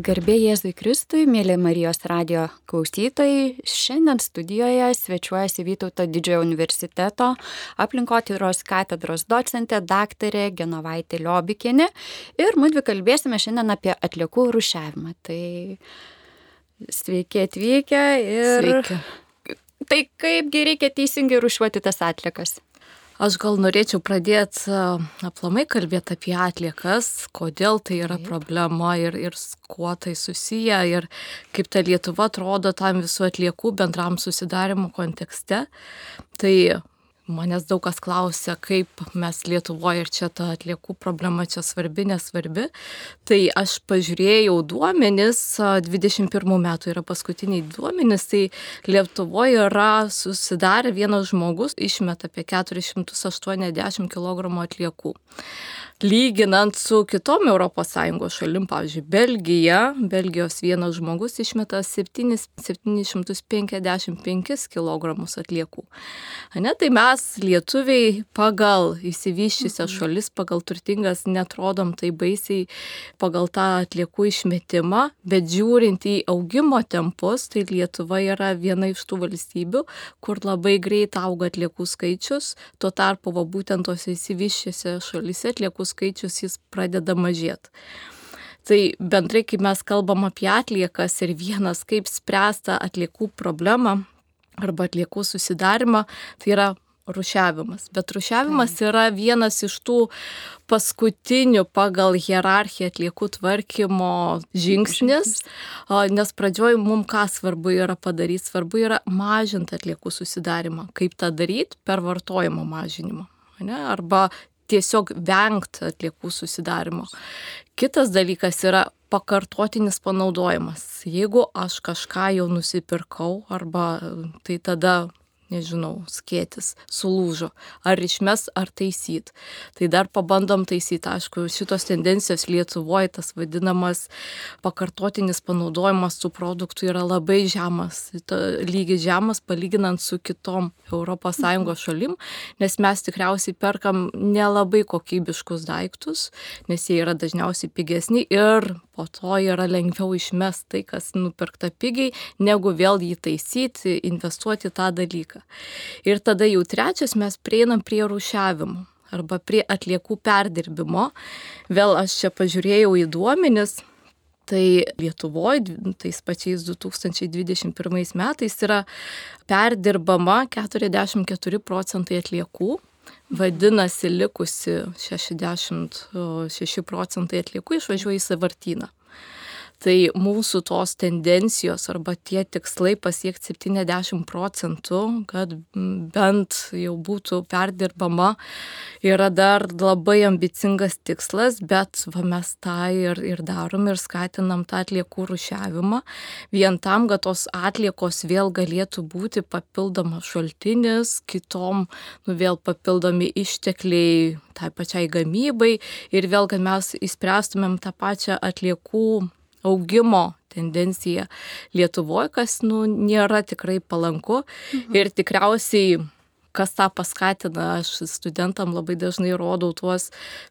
Garbė Jėzui Kristui, mėly Marijos radio klausytojai, šiandien studijoje svečiuojasi Vytauto didžiojo universiteto aplinkotyros katedros docentė daktarė Genovaitė Liobikinė ir mūdvi kalbėsime šiandien apie atliekų rušiavimą. Tai sveiki atvykę ir... Sveiki. Tai kaipgi reikia teisingai rušiuoti tas atliekas? Aš gal norėčiau pradėti aplamai kalbėti apie atliekas, kodėl tai yra problema ir, ir kuo tai susiję ir kaip ta Lietuva atrodo tam visų atliekų bendram susidarimo kontekste. Tai Manęs daug kas klausia, kaip mes Lietuvoje ir čia ta atliekų problema čia svarbi, nesvarbi. Tai aš pažiūrėjau duomenis, 21 metų yra paskutiniai duomenis, tai Lietuvoje yra susidarę vienas žmogus išmeta apie 480 kg atliekų lyginant su kitom ES šalim, pavyzdžiui, Belgija, Belgijos vienas žmogus išmeta 7, 755 kg atliekų. Ne, tai mes, lietuviai, pagal įsivyščiusią mhm. šalis, pagal turtingas, netrodom tai baisiai pagal tą atliekų išmetimą, bet žiūrint į augimo tempus, tai Lietuva yra viena iš tų valstybių, kur labai greit auga atliekų skaičius, tuo tarpu va, būtent tose įsivyščiusiose šalise atliekų skaičius jis pradeda mažėti. Tai bendrai, kai mes kalbam apie atliekas ir vienas, kaip spręsta atliekų problemą arba atliekų susidarimą, tai yra rušiavimas. Bet rušiavimas yra vienas iš tų paskutinių pagal hierarchiją atliekų tvarkymo žingsnis, nes pradžioj mums ką svarbu yra padaryti, svarbu yra mažinti atliekų susidarimą. Kaip tą daryti? Per vartojimo mažinimą. Ne? Arba tiesiog vengti atliekų susidarimo. Kitas dalykas yra pakartotinis panaudojimas. Jeigu aš kažką jau nusipirkau arba tai tada nežinau, skėtis, sulūžo, ar išmes, ar taisyt. Tai dar pabandom taisyti, aišku, šitos tendencijos Lietuvoje, tas vadinamas pakartotinis panaudojimas tų produktų yra labai žemas, lygis žemas palyginant su kitom ES mhm. šalim, nes mes tikriausiai perkam nelabai kokybiškus daiktus, nes jie yra dažniausiai pigesni ir po to yra lengviau išmesti tai, kas nupirkta pigiai, negu vėl jį taisyti, investuoti tą dalyką. Ir tada jau trečias mes prieinam prie rušiavimo arba prie atliekų perdirbimo. Vėl aš čia pažiūrėjau į duomenis. Tai Lietuvoje tais pačiais 2021 metais yra perdirbama 44 procentai atliekų, vadinasi likusi 66 procentai atliekų išvažiuoja į savartyną. Tai mūsų tos tendencijos arba tie tikslai pasiekti 70 procentų, kad bent jau būtų perdirbama, yra dar labai ambicingas tikslas, bet va, mes tą ir, ir darom ir skatinam tą atliekų rušiavimą, vien tam, kad tos atliekos vėl galėtų būti papildomas šaltinis, kitom nu, vėl papildomi ištekliai tai pačiai gamybai ir vėl, kad mes įspręstumėm tą pačią atliekų augimo tendencija Lietuvoje, kas nu, nėra tikrai palanku mhm. ir tikriausiai kas tą paskatina, aš studentam labai dažnai rodau tuos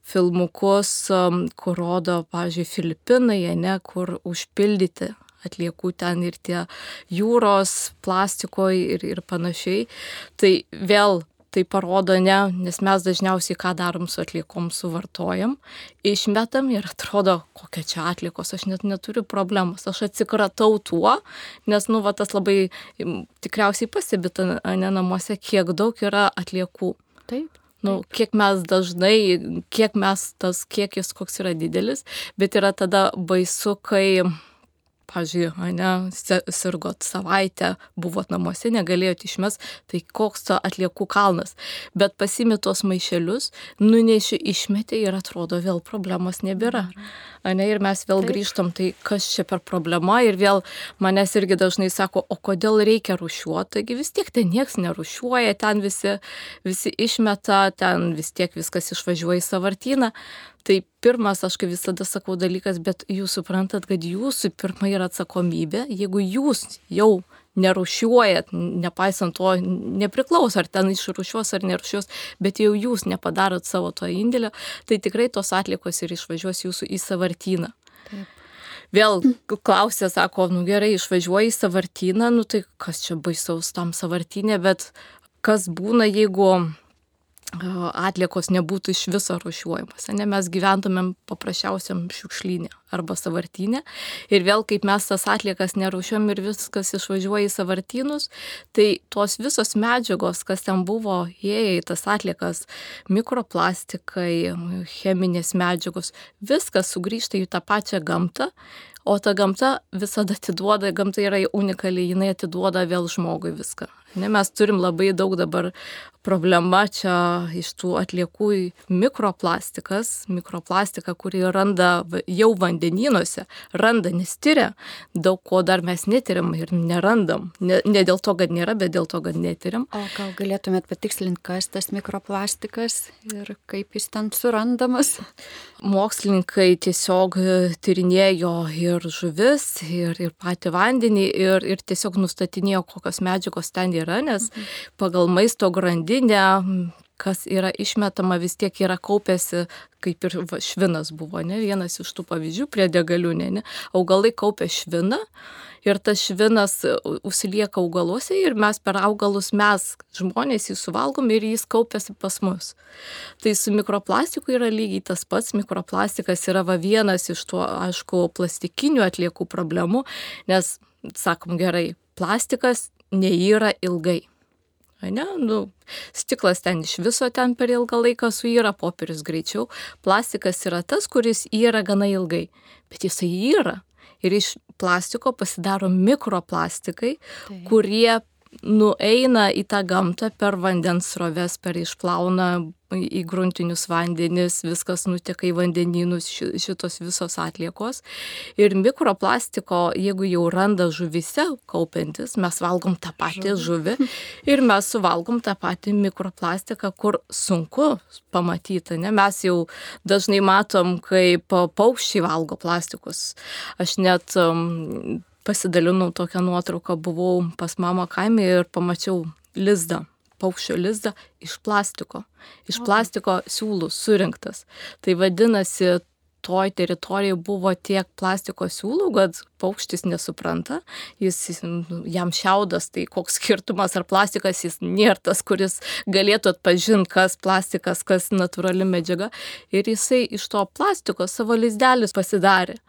filmukus, um, kur rodo, pavyzdžiui, Filipinai, ne, kur užpildyti atliekų ten ir tie jūros, plastikoje ir, ir panašiai. Tai vėl tai parodo ne, nes mes dažniausiai ką darom su atliekom, suvartojam, išmetam ir atrodo, kokia čia atliekos, aš net neturiu problemos, aš atsikratau tuo, nes, nu, va, tas labai tikriausiai pasibita, ne namuose, kiek daug yra atliekų. Taip. Nu, kiek mes dažnai, kiek mes tas kiekis, koks yra didelis, bet yra tada baisu, kai pavyzdžiui, ne, sirgot savaitę, buvot namuose, negalėjot išmes, tai koks to atliekų kalnas. Bet pasimi tuos maišelius, nuneši išmetė ir atrodo vėl problemos nebėra. Ne, ir mes vėl Taip. grįžtam, tai kas čia per problema ir vėl manęs irgi dažnai sako, o kodėl reikia rušiuoti, taigi vis tiek ten nieks nerušiuoja, ten visi, visi išmeta, ten vis tiek viskas išvažiuoja į savartyną. Tai pirmas, aš kaip visada sakau dalykas, bet jūs suprantat, kad jūsų pirma yra atsakomybė, jeigu jūs jau nerušiuojat, nepaisant to, nepriklauso, ar ten išrušiuos ar nerušiuos, bet jau jūs nepadarot savo to indėlio, tai tikrai tos atlikos ir išvažiuos jūsų į savartyną. Taip. vėl klausė, sako, nu gerai, išvažiuoji į savartyną, nu tai kas čia baisaus tam savartynė, bet kas būna, jeigu atliekos nebūtų iš viso rušiuojamas. Ne, mes gyventumėm paprasčiausiam šiukšlynė arba savartynė. Ir vėl, kaip mes tas atliekas nerušiuom ir viskas išvažiuoja į savartynus, tai tos visos medžiagos, kas ten buvo, įėję į tas atliekas, mikroplastikai, cheminės medžiagos, viskas sugrįžta į tą pačią gamtą. O ta gamta visada atiduoda, gamta yra unikali, jinai atiduoda vėl žmogui viską. Ne, mes turim labai daug dabar problema čia iš tų atliekų mikroplastikas, mikroplastika, kurį randa jau vandenynuose, randa, nestyria, daug ko dar mes netyriam ir nerandam. Ne, ne dėl to, kad nėra, bet dėl to, kad netyriam. O gal galėtumėt patikslinti, kas tas mikroplastikas ir kaip jis ten surandamas? Mokslininkai tiesiog tyrinėjo ir žuvis, ir, ir patį vandenį, ir, ir tiesiog nustatinėjo, kokios medžiagos ten yra, nes mhm. pagal maisto grandinę kas yra išmetama vis tiek yra kaupėsi, kaip ir švinas buvo, ne vienas iš tų pavyzdžių prie degaliūnė, ne, augalai kaupia šviną ir tas švinas užsilieka augaluose ir mes per augalus mes žmonės jį suvalgom ir jis kaupėsi pas mus. Tai su mikroplastiku yra lygiai tas pats, mikroplastikas yra va vienas iš tų, aišku, plastikinių atliekų problemų, nes, sakom gerai, plastikas neįra ilgai. Ne, nu, stiklas ten iš viso ten per ilgą laiką suyra, popierius greičiau. Plastikas yra tas, kuris yra gana ilgai, bet jisai yra. Ir iš plastiko pasidaro mikroplastikai, tai. kurie nueina į tą gamtą per vandens sroves, per išplauna į gruntinius vandenis, viskas nuteka į vandenynus, šitos visos atliekos. Ir mikroplastiko, jeigu jau randa žuvise kaupiantis, mes valgom tą patį žuvį ir mes suvalgom tą patį mikroplastiką, kur sunku pamatyti. Ne? Mes jau dažnai matom, kaip paukščiai valgo plastikus. Aš net um, pasidalinau tokią nuotrauką, buvau pas mamą kaime ir pamačiau lizdą, paukščio lizdą iš plastiko. Iš plastiko siūlų surinktas. Tai vadinasi, toj teritorijai buvo tiek plastiko siūlų, kad paukštis nesupranta, jis, jam šiaudas, tai koks skirtumas ar plastikas, jis nėra tas, kuris galėtų atpažinti, kas plastikas, kas natūrali medžiaga. Ir jisai iš to plastiko savo lizdelis pasidarė.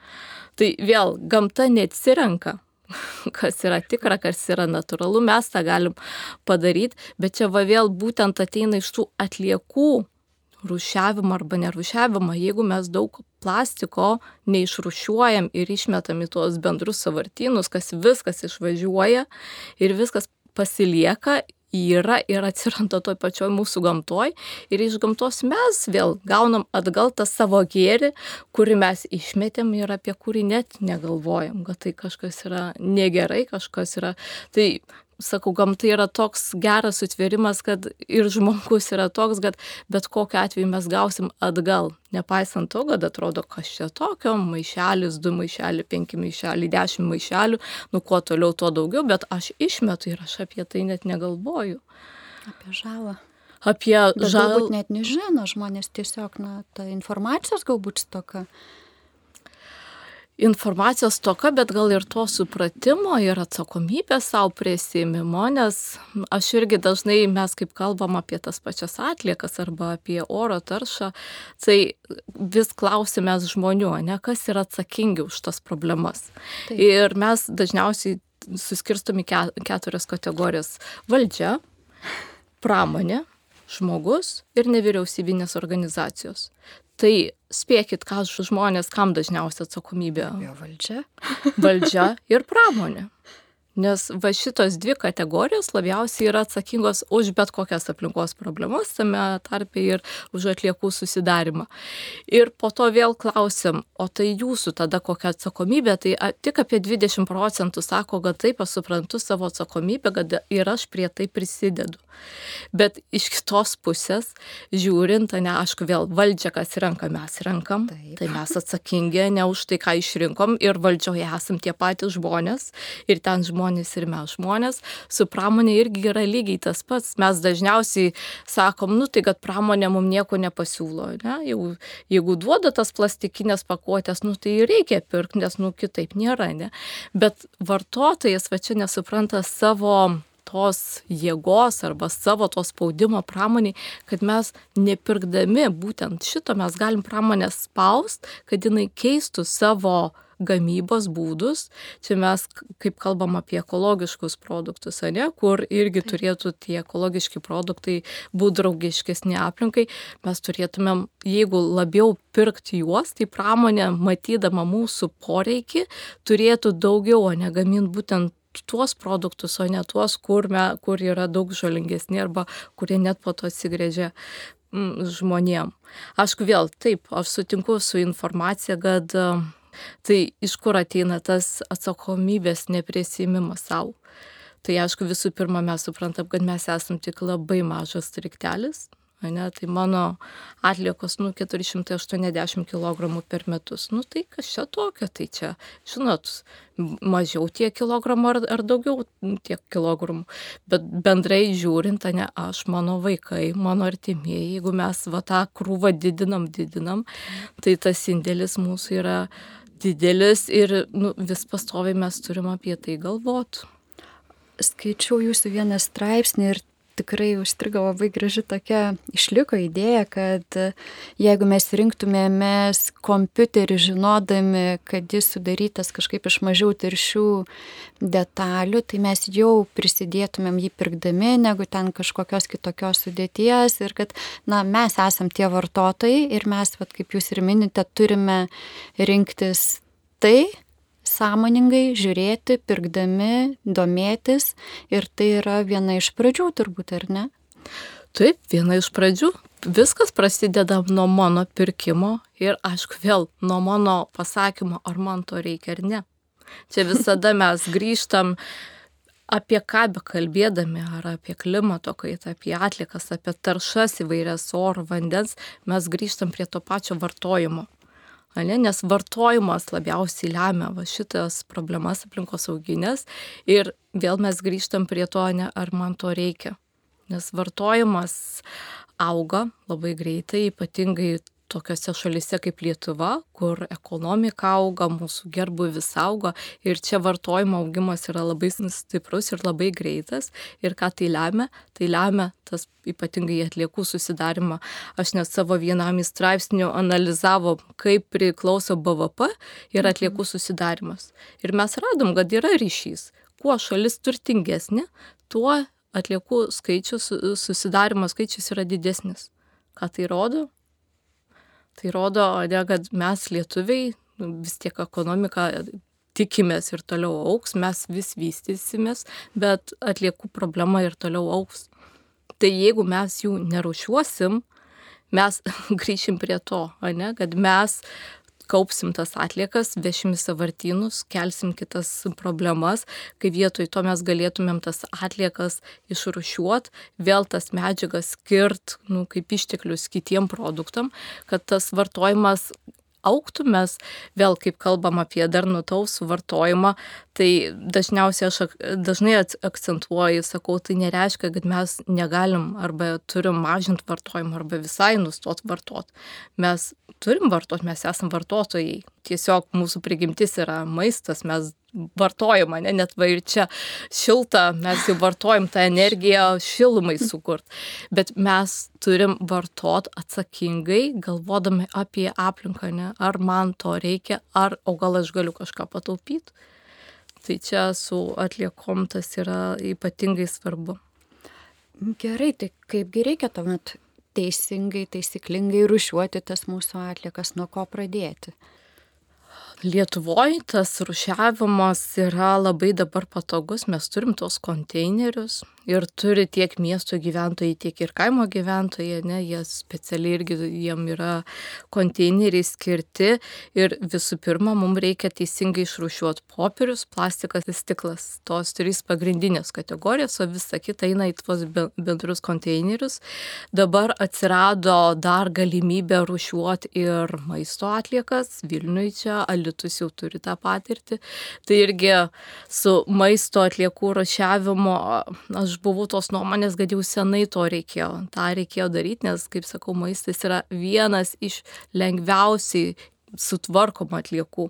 Tai vėl gamta neatsirenka, kas yra tikra, kas yra natūralu, mes tą galim padaryti, bet čia va vėl būtent ateina iš tų atliekų rušiavimą arba nerušiavimą, jeigu mes daug plastiko neišrušiuojam ir išmetam į tuos bendrus savartynus, kas viskas išvažiuoja ir viskas pasilieka yra ir atsiranda toj pačioj mūsų gamtoj ir iš gamtos mes vėl gaunam atgal tą savo gėrį, kurį mes išmetėm ir apie kurį net negalvojam, kad tai kažkas yra negerai, kažkas yra. Tai sakau, gamta yra toks geras sutvėrimas, kad ir žmogus yra toks, kad bet kokiu atveju mes gausim atgal. Nepaisant to, kad atrodo, kas čia tokio, maišelis, du maišeliai, penki maišeliai, dešimt maišelių, nu kuo toliau, tuo daugiau, bet aš išmetu ir aš apie tai net negalvoju. Apie žalą. Apie žalą. Galbūt net nežino žmonės tiesiog, na, ta informacijos galbūt stoka informacijos toka, bet gal ir to supratimo ir atsakomybės savo prisėmimo, nes aš irgi dažnai mes kaip kalbam apie tas pačias atliekas arba apie oro taršą, tai vis klausime žmonių, ne, kas yra atsakingi už tas problemas. Taip. Ir mes dažniausiai suskirstomi keturias kategorijas - valdžia, pramonė, žmogus ir nevyriausybinės organizacijos. Tai spėkit, ką žmonės, kam dažniausia atsakomybė? Valdžia. Valdžia ir pramonė. Nes va šitos dvi kategorijos labiausiai yra atsakingos už bet kokias aplinkos problemas, tame tarpe ir už atliekų susidarimą. Ir po to vėl klausim, o tai jūsų tada kokia atsakomybė, tai tik apie 20 procentų sako, kad taip aš suprantu savo atsakomybę, kad ir aš prie tai prisidedu. Bet iš kitos pusės, žiūrint, ne, aišku, vėl valdžia, kas renka, mes renkam, taip. tai mes atsakingi ne už tai, ką išrinkom ir valdžioje esam tie patys žmonės ir ten žmonės žmonės ir mes žmonės. Su pramonė irgi yra lygiai tas pats. Mes dažniausiai sakom, nu tai kad pramonė mums nieko nepasiūlo. Ne? Jeigu, jeigu duoda tas plastikinės pakuotės, nu tai reikia pirkti, nes nu kitaip nėra. Ne? Bet vartotojas va čia nesupranta savo tos jėgos arba savo to spaudimo pramoniai, kad mes nepirkdami būtent šito mes galim pramonę spaust, kad jinai keistų savo gamybos būdus. Čia mes, kaip kalbam apie ekologiškus produktus, ne, kur irgi turėtų tie ekologiški produktai būti draugiškesni aplinkai, mes turėtumėm, jeigu labiau pirkti juos, tai pramonė, matydama mūsų poreikį, turėtų daugiau, o ne gaminti būtent tuos produktus, o ne tuos, kur, me, kur yra daug žalingesni arba kurie net po to atsigrėžia mm, žmonėm. Aišku, vėl taip, aš sutinku su informacija, kad tai iš kur ateina tas atsakomybės neprisėmimas savo. Tai aišku, visų pirma, mes suprantam, kad mes esam tik labai mažas striktelis, Ne, tai mano atliekos, nu, 480 kg per metus. Nu, tai kas čia tokio, tai čia, žinot, mažiau tiek kilogramų ar, ar daugiau tiek kilogramų. Bet bendrai žiūrint, ne, aš, mano vaikai, mano artimieji, jeigu mes va tą krūvą didinam, didinam, tai tas indėlis mūsų yra didelis ir nu, vis pastoviai mes turim apie tai galvoti. Skaičiau jūsų vieną straipsnį ir tikrai užstrigo labai graži tokia, išliko idėja, kad jeigu mes rinktumėmės kompiuterį žinodami, kad jis sudarytas kažkaip iš mažiau tiršių detalių, tai mes jau prisidėtumėm jį pirkdami, negu ten kažkokios kitokios sudėties ir kad, na, mes esam tie vartotojai ir mes, vat, kaip jūs ir minite, turime rinktis tai, sąmoningai žiūrėti, pirkdami, domėtis ir tai yra viena iš pradžių turbūt, ar ne? Taip, viena iš pradžių. Viskas prasideda nuo mano pirkimo ir, aišku, vėl nuo mano pasakymo, ar man to reikia ar ne. Čia visada mes grįžtam apie ką bekalbėdami, ar apie klimato kaitą, apie atlikas, apie taršas įvairias oro, vandens, mes grįžtam prie to pačio vartojimo. Ne, nes vartojimas labiausiai lemia va, šitas problemas aplinkosauginės ir vėl mes grįžtam prie to, ne, ar man to reikia. Nes vartojimas auga labai greitai, ypatingai tokiose šalise kaip Lietuva, kur ekonomika auga, mūsų gerbuvis auga ir čia vartojimo augimas yra labai stiprus ir labai greitas. Ir ką tai lemia? Tai lemia tas ypatingai atliekų susidarimą. Aš net savo vienam į straipsnių analizavo, kaip priklauso BVP ir mhm. atliekų susidarimas. Ir mes radom, kad yra ryšys. Kuo šalis turtingesnė, tuo atliekų skaičius, susidarimo skaičius yra didesnis. Ką tai rodo? Tai rodo, ne, kad mes lietuviai nu, vis tiek ekonomika tikimės ir toliau auks, mes vis vystysimės, bet atliekų problema ir toliau auks. Tai jeigu mes jų nerušiuosim, mes grįšim prie to, ne, kad mes kaupsim tas atliekas, vešim į savartynus, kelsim kitas problemas, kai vietoj to mes galėtumėm tas atliekas išrušiuot, vėl tas medžiagas skirt, nu, kaip išteklius kitiem produktam, kad tas vartojimas auktų, mes vėl kaip kalbam apie darnų tausų vartojimą, tai dažniausiai aš dažnai akcentuoju, sakau, tai nereiškia, kad mes negalim arba turim mažinti vartojimą arba visai nustot vartot. Mes turim vartot, mes esam vartotojai. Tiesiog mūsų prigimtis yra maistas, mes vartojimą, ne, net va ir čia šilta, mes jau vartojam tą energiją šilumai sukurt, bet mes turim vartot atsakingai, galvodami apie aplinką, ne, ar man to reikia, ar, o gal aš galiu kažką pataupyti. Tai čia su atliekom tas yra ypatingai svarbu. Gerai, tai kaipgi reikia tuomet teisingai, taisyklingai rušiuoti tas mūsų atliekas, nuo ko pradėti? Lietuvoje tas rušiavimas yra labai dabar patogus, mes turim tos konteinerius ir turi tiek miesto gyventojai, tiek ir kaimo gyventojai, ne, jie specialiai irgi jiem yra konteineriai skirti ir visų pirma, mums reikia teisingai išrušiuoti popierius, plastikas ir stiklas, tos trys pagrindinės kategorijos, o visa kita eina į tuos bendrus konteinerius. Dabar atsirado dar galimybė rušiuoti ir maisto atliekas, Vilniuje čia, Alitus jau turi tą patirtį. Tai irgi su maisto atliekų rašiavimo aš buvau tos nuomonės, kad jau senai to reikėjo. Ta reikėjo daryti, nes, kaip sakau, maistas yra vienas iš lengviausiai sutvarkomų atliekų.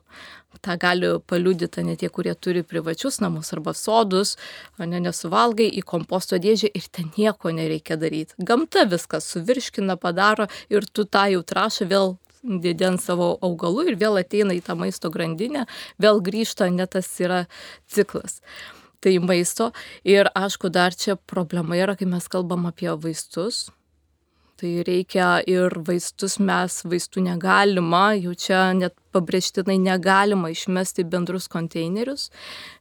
Ta gali paliudyti ne tie, kurie turi privačius namus arba sodus, ne nesuvalgai į komposto dėžę ir ten nieko nereikia daryti. Gamta viską suvirškina, padaro ir tu tą jau trašą vėl dėdė ant savo augalų ir vėl ateina į tą maisto grandinę, vėl grįžta, net tas yra ciklas. Tai maisto ir aišku, dar čia problema yra, kai mes kalbam apie vaistus, tai reikia ir vaistus mes, vaistų negalima, jau čia net pabrėžtinai negalima išmesti bendrus konteinerius,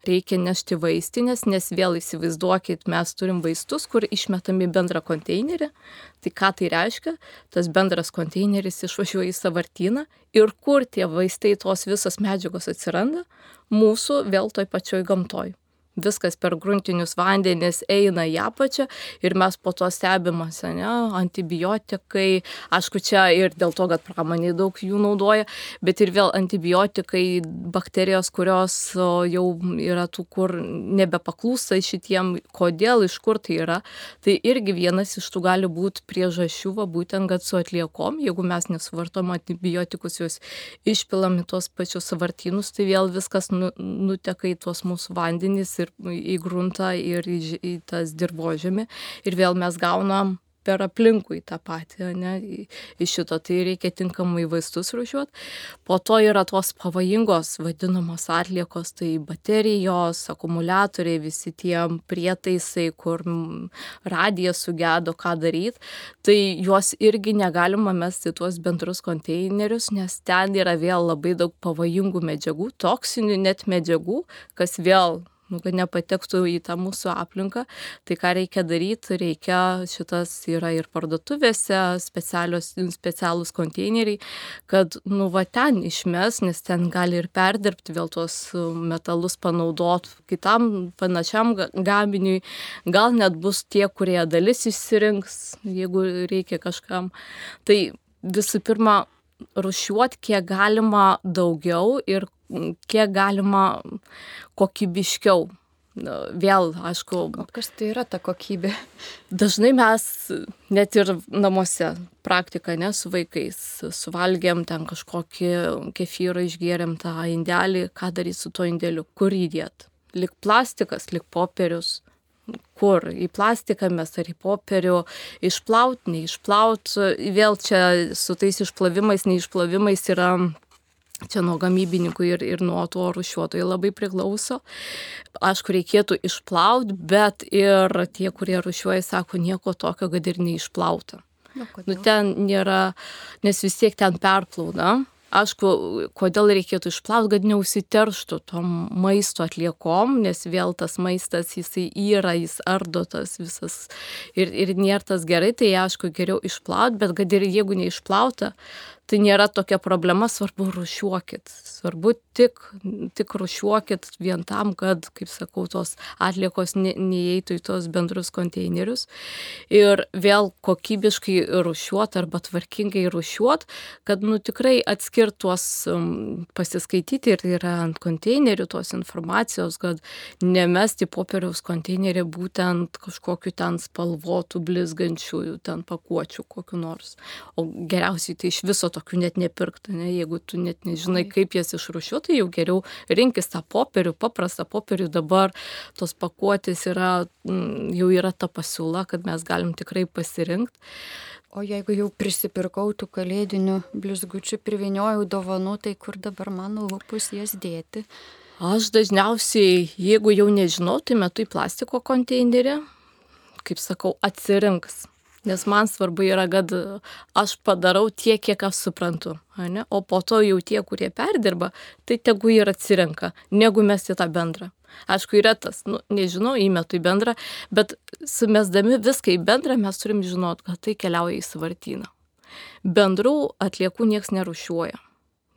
reikia nešti vaistinės, nes vėl įsivaizduokit, mes turim vaistus, kur išmetami bendrą konteinerį. Tai ką tai reiškia? Tas bendras konteineris išvažiuoja į savartyną ir kur tie vaistai, tos visos medžiagos atsiranda? Mūsų vėl toj pačioj gamtoj viskas per gruntinius vandenis eina į apačią ir mes po to stebimas, ne, antibiotikai, aišku, čia ir dėl to, kad pramonė daug jų naudoja, bet ir vėl antibiotikai, bakterijos, kurios jau yra tų, kur nebepaklūsta šitiem, kodėl, iš kur tai yra, tai irgi vienas iš tų gali būti priežasčių, va būtent, kad su atliekom, jeigu mes nesuvartom antibiotikus, juos išpilam į tuos pačius savartynus, tai vėl viskas nu, nuteka į tuos mūsų vandenys ir į gruntą ir į, į tas dirbožėmį. Ir vėl mes gaunam per aplinkui tą patį, ne, iš šito, tai reikia tinkamai vaistus rušiuoti. Po to yra tos pavojingos vadinamos atliekos, tai baterijos, akumuliatoriai, visi tie prietaisai, kur radija sugedo, ką daryti, tai juos irgi negalima mesti tuos bendrus konteinerius, nes ten yra vėl labai daug pavojingų medžiagų, toksinių net medžiagų, kas vėl nu, kad nepatektų į tą mūsų aplinką. Tai ką reikia daryti, reikia, šitas yra ir parduotuvėse, specialūs konteineriai, kad, nu, va ten išmes, nes ten gali ir perdirbti vėl tuos metalus panaudot kitam panašiam gaminiui. Gal net bus tie, kurie dalis išsirinks, jeigu reikia kažkam. Tai visų pirma, rušiuoti kiek galima daugiau ir kiek galima kokybiškiau. Vėl, aišku. O kas tai yra ta kokybė? Dažnai mes net ir namuose praktiką, ne, su vaikais, suvalgėm ten kažkokį kefyrą, išgėrėm tą indelį, ką daryti su tuo indėliu, kur įdėt. Lik plastikas, lik popierius, kur į plastiką mes ar į popierių, išplaut, neišplaut, vėl čia su tais išplavimais, neišplavimais yra Čia nuo gamybininkų ir, ir nuo to rušiuotojų labai priklauso. Aišku, reikėtų išplauti, bet ir tie, kurie rušiuoja, sako, nieko tokio, kad ir neišplauta. Nu, nu, ten nėra, nes vis tiek ten perplauna. Aišku, kodėl reikėtų išplauti, kad neusiterštų tom maisto atliekom, nes vėl tas maistas, jisai yra, jis ardo tas visas ir, ir nėra tas gerai, tai aišku, geriau išplauti, bet kad ir jeigu neišplauta, tai nėra tokia problema, svarbu rušiuokit. Svarbu tik, tik rušiuokit vien tam, kad, kaip sakau, tos atliekos ne, neįeitų į tos bendrus konteinerius. Ir vėl kokybiškai rušiuot arba tvarkingai rušiuot, kad, nu, tikrai atskirt tuos pasiskaityti ir yra ant konteinerių tos informacijos, kad nemesti popieriaus konteinerį būtent kažkokiu ten spalvotų, blizgančių ten pakuočių kokiu nors. O geriausiai tai iš viso to tokių net nepirkt, ne, jeigu tu net nežinai, kaip jas išrušiuoti, tai jau geriau rinkis tą popierių, paprastą popierių, dabar tos pakuotės yra, mm, jau yra ta pasiūla, kad mes galim tikrai pasirinkti. O jeigu jau prisipirkau tų kalėdinių blizgučių, priviniojau dovanų, tai kur dabar mano lūpus jas dėti? Aš dažniausiai, jeigu jau nežinau, tai metu į plastiko konteinerį, kaip sakau, atsirinks Nes man svarbu yra, kad aš padarau tiek, kiek aš suprantu. Ne? O po to jau tie, kurie perdirba, tai tegu ir atsirenka, negu mes į tą bendrą. Aišku, yra tas, nu, nežinau, įmetu į bendrą, bet sumesdami viską į bendrą mes turim žinot, kad tai keliauja į savartyną. Bendrų atliekų nieks nerušiuoja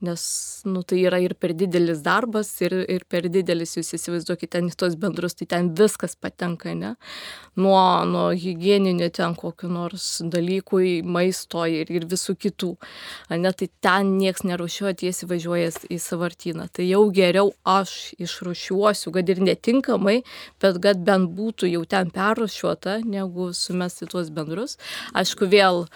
nes nu, tai yra ir per didelis darbas, ir, ir per didelis, jūs įsivaizduokite, ten į tos bendrus, tai ten viskas patenka, ne? Nuo, nuo hygieninio ten kokiu nors dalykų į maisto ir, ir visų kitų. Ne, tai ten nieks nerušiuoja, tiesiai važiuoja į savartyną. Tai jau geriau aš išrušiuosiu, kad ir netinkamai, bet kad bent būtų jau ten perrušiuota, negu sumesti tuos bendrus. Aišku, vėl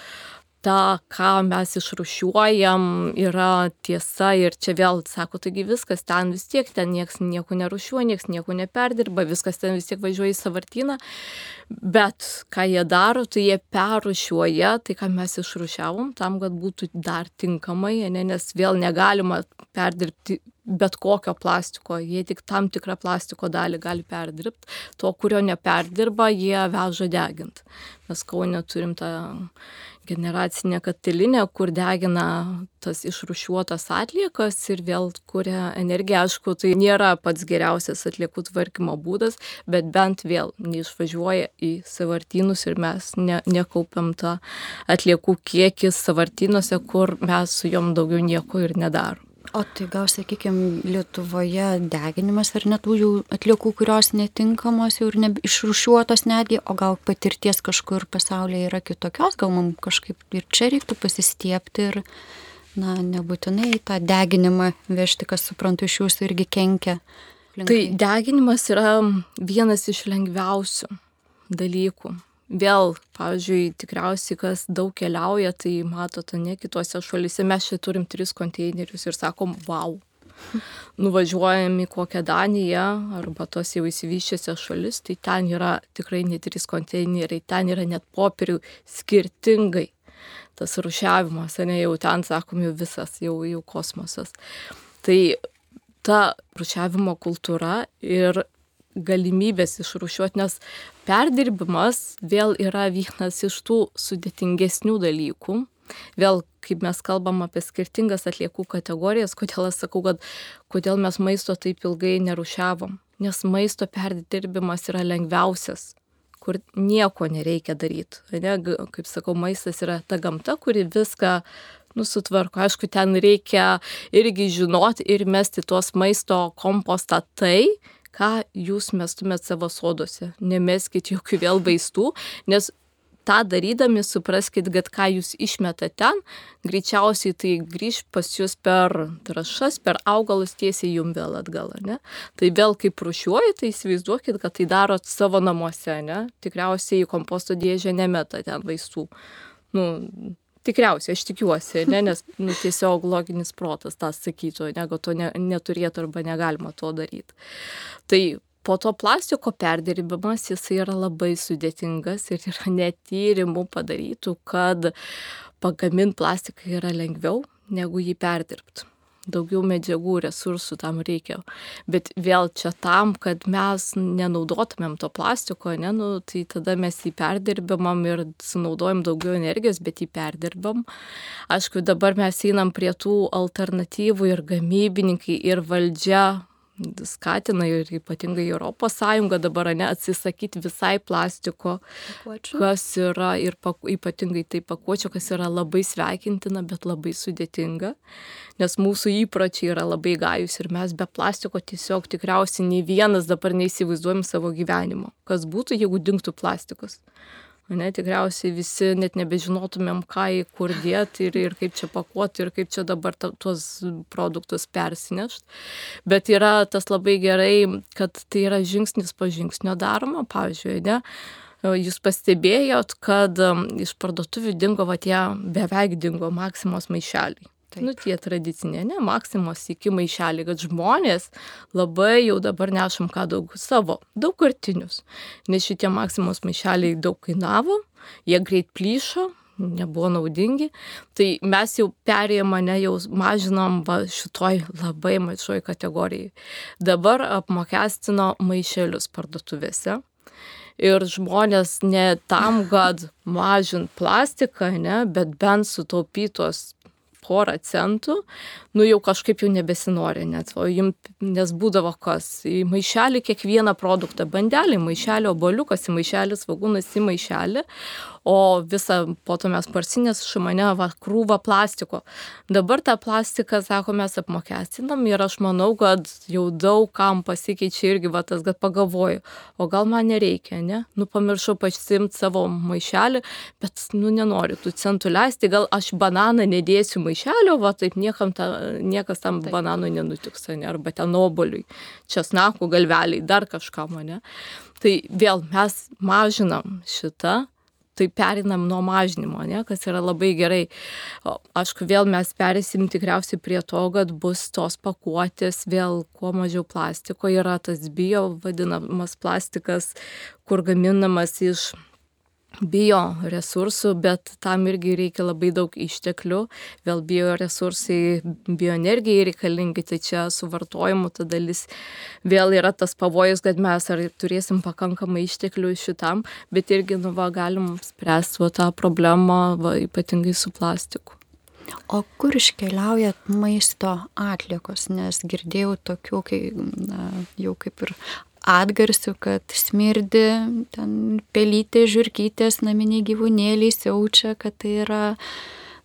ta, ką mes išrušiuojam, yra tiesa ir čia vėl sako, taigi viskas ten vis tiek, ten niekas nieko nerušiuoja, niekas nieko neperdirba, viskas ten vis tiek važiuoja į savartyną, bet ką jie daro, tai jie perrušiuoja tai, ką mes išrušiavom, tam, kad būtų dar tinkamai, ne, nes vėl negalima perdirbti bet kokio plastiko, jie tik tam tikrą plastiko dalį gali perdirbti, to, kurio neperdirba, jie veža degint. Mes kaunė turim tą generacinė katilinė, kur degina tas išrušiuotas atliekas ir vėl kuria energiją. Aišku, tai nėra pats geriausias atliekų tvarkymo būdas, bet bent vėl neišvažiuoja į savartynus ir mes ne, nekaupiam tą atliekų kiekį savartynuose, kur mes su jom daugiau nieko ir nedarom. O tai gal, sakykime, Lietuvoje deginimas ar net tų atliekų, kurios netinkamos jau ir išrušiuotos netgi, o gal patirties kažkur pasaulyje yra kitokios, gal mums kažkaip ir čia reiktų pasistiepti ir, na, nebūtinai tą deginimą vežti, kas suprantu iš jūsų irgi kenkia. Linkai. Tai deginimas yra vienas iš lengviausių dalykų vėl, pavyzdžiui, tikriausiai, kas daug keliauja, tai matote, ne kitose šalyse mes čia turim tris konteinerius ir sakom, wow. Nuvažiuojam į kokią Daniją arba tos jau įsivyščiusias šalis, tai ten yra tikrai ne trys konteineriai, ten yra net popierių skirtingai. Tas rušiavimas, ne jau ten, sakom, jau visas, jau, jau kosmosas. Tai ta rušiavimo kultūra ir galimybės išrušiuoti, nes perdirbimas vėl yra vienas iš tų sudėtingesnių dalykų. Vėl, kaip mes kalbam apie skirtingas atliekų kategorijas, kodėl aš sakau, kad kodėl mes maisto taip ilgai nerušiavom. Nes maisto perdirbimas yra lengviausias, kur nieko nereikia daryti. Ne? Kaip sakau, maistas yra ta gamta, kuri viską nusutvarko. Aišku, ten reikia irgi žinoti ir mesti tuos maisto kompostą tai, ką jūs mestumėt savo soduose. Nemeskit jokių vėl vaistų, nes tą darydami supraskit, kad ką jūs išmetate ten, greičiausiai tai grįž pas jūs per trašas, per augalus tiesiai jum vėl atgal, ne? Tai vėl kaip rušiuoji, tai įsivaizduokit, kad tai darot savo namuose, ne? Tikriausiai į komposto dėžę nemeta ten vaistų. Nu, Tikriausiai, aš tikiuosi, ne, nes nu, tiesiog loginis protas tą sakytų, negu to ne, neturėtų arba negalima to daryti. Tai po to plastiko perdirbimas jisai yra labai sudėtingas ir yra netyrimų padarytų, kad pagaminti plastiką yra lengviau negu jį perdirbti daugiau medžiagų, resursų tam reikia. Bet vėl čia tam, kad mes nenaudotumėm to plastiko, ne, nu, tai tada mes jį perdirbamam ir sunaudojam daugiau energijos, bet jį perdirbam. Aišku, dabar mes einam prie tų alternatyvų ir gamybininkai, ir valdžia skatina ir ypatingai Europos Sąjunga dabar ne atsisakyti visai plastiko, pakuočių. kas yra ir paku, ypatingai tai pakuočių, kas yra labai sveikintina, bet labai sudėtinga, nes mūsų įpročiai yra labai gajus ir mes be plastiko tiesiog tikriausiai nei vienas dabar neįsivaizduojam savo gyvenimo. Kas būtų, jeigu dinktų plastikas? Ne, tikriausiai visi net nebežinotumėm, ką į kur dėti ir, ir kaip čia pakuoti ir kaip čia dabar ta, tuos produktus persinešti. Bet yra tas labai gerai, kad tai yra žingsnis po žingsnio daroma. Pavyzdžiui, ne, jūs pastebėjot, kad um, iš parduotuvių dingo, va tie beveik dingo maksimos maišeliai. Taip. Nu, tie tradiciniai, ne, maksimos iki maišelį, kad žmonės labai jau dabar nešam ką daug savo, daug kartinius. Nes šitie maksimos maišeliai daug kainavo, jie greit plyšo, nebuvo naudingi. Tai mes jau perėjom mane, jau mažinam va, šitoj labai mažoj kategorijai. Dabar apmokestino maišelius parduotuvėse. Ir žmonės ne tam, kad mažint plastiką, ne, bet bent sutaupytos porą centų, nu jau kažkaip jau nebesinori net, o jum, nes būdavo kas, į maišelį kiekvieną produktą, bandelį, maišelį, oboliukas, į maišelį, svagūnas į maišelį, o visą po to mes parsinės šumane va krūvą plastiko. Dabar tą plastiką, sako, mes apmokestinam ir aš manau, kad jau daug kam pasikeičia irgi va tas, kad pagalvoju, o gal man nereikia, ne? Nu, pamiršau pasimti savo maišelį, bet, nu, nenoriu tų centų leisti, gal aš bananą nedėsiu maišelio, va taip niekam ta, niekas tam taip. bananui nenutiks, ne? Arba ten oboliui, česnakų galveliai, dar kažką mane. Tai vėl mes mažinam šitą tai perinam nuo mažinimo, ne, kas yra labai gerai. O, aišku, vėl mes perėsim tikriausiai prie to, kad bus tos pakuotės vėl kuo mažiau plastiko, yra tas bio vadinamas plastikas, kur gaminamas iš bio resursų, bet tam irgi reikia labai daug išteklių. Vėl bio resursai, bioenergijai reikalingi, tai čia suvartojimu ta dalis vėl yra tas pavojus, kad mes ar turėsim pakankamai išteklių šitam, bet irgi nu, va, galim spręsti va, tą problemą, va, ypatingai su plastiku. O kur iškeliauja maisto atliekos, nes girdėjau tokių, kai na, jau kaip ir atgarsių, kad smirdi, ten pelytė, žirkytės, naminiai gyvūnėliai siaučia, kad tai yra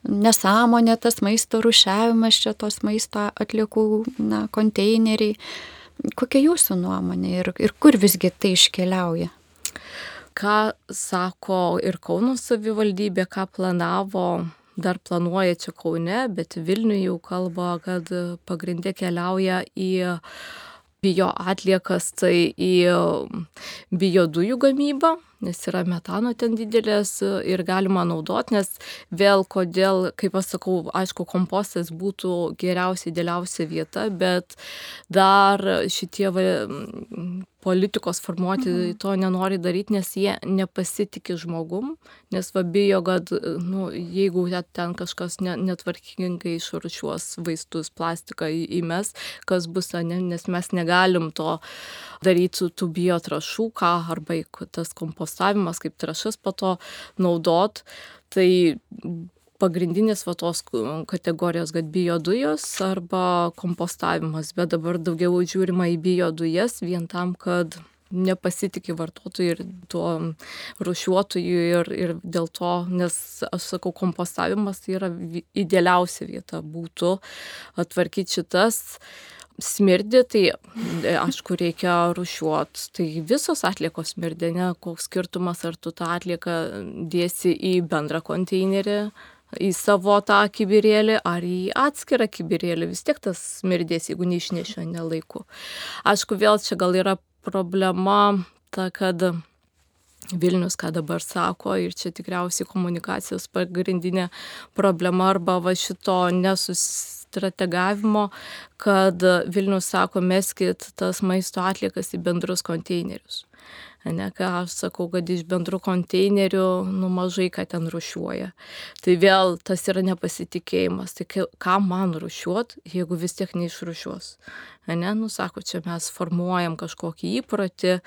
nesąmonė tas maisto rušiavimas, čia tos maisto atliekų na, konteineriai. Kokia jūsų nuomonė ir, ir kur visgi tai iškeliauja? Ką sako ir Kauno savivaldybė, ką planavo dar planuoja čia Kaune, bet Vilniuje jau kalba, kad pagrindė keliauja į bio atliekas tai į biodujų gamybą, nes yra metano ten didelės ir galima naudoti, nes vėl kodėl, kaip aš sakau, aišku, kompostas būtų geriausia, idealiausia vieta, bet dar šitie politikos formuoti mhm. to nenori daryti, nes jie nepasitikė žmogum, nes va bijo, kad nu, jeigu ten kažkas netvarkingai išrušiuos vaistus, plastiką įmes, kas bus, ne, nes mes negalim to daryti su tų biotrašų, ką arba tas kompostavimas kaip trašas po to naudot. Tai pagrindinės va tos kategorijos, kad biodujos arba kompostavimas, bet dabar daugiau žiūrima į biodujas vien tam, kad nepasitikė vartotojų ir tuo rušiuotojų ir, ir dėl to, nes aš sakau, kompostavimas tai yra idealiausia vieta būtų atvarkyti šitas smirdį, tai e, aišku, reikia rušiuoti. Tai visos atliekos smirdė, ne, koks skirtumas, ar tu tą atlieką dėsi į bendrą konteinerį, į savo tą kibirėlį ar į atskirą kibirėlį, vis tiek tas smirdės, jeigu neišnešio nelaiku. Aišku, vėl čia gal yra problema ta, kad Vilnius, ką dabar sako, ir čia tikriausiai komunikacijos pagrindinė problema arba va šito nesustrategavimo, kad Vilnius sako, meskit tas maisto atliekas į bendrus konteinerius ne, ką aš sakau, kad iš bendrų konteinerių, nu, mažai ką ten rušiuoja. Tai vėl tas yra nepasitikėjimas. Tai ką man rušiuot, jeigu vis tiek neišrušiuos. Ne, nu, sako, čia mes formuojam kažkokį įprotį,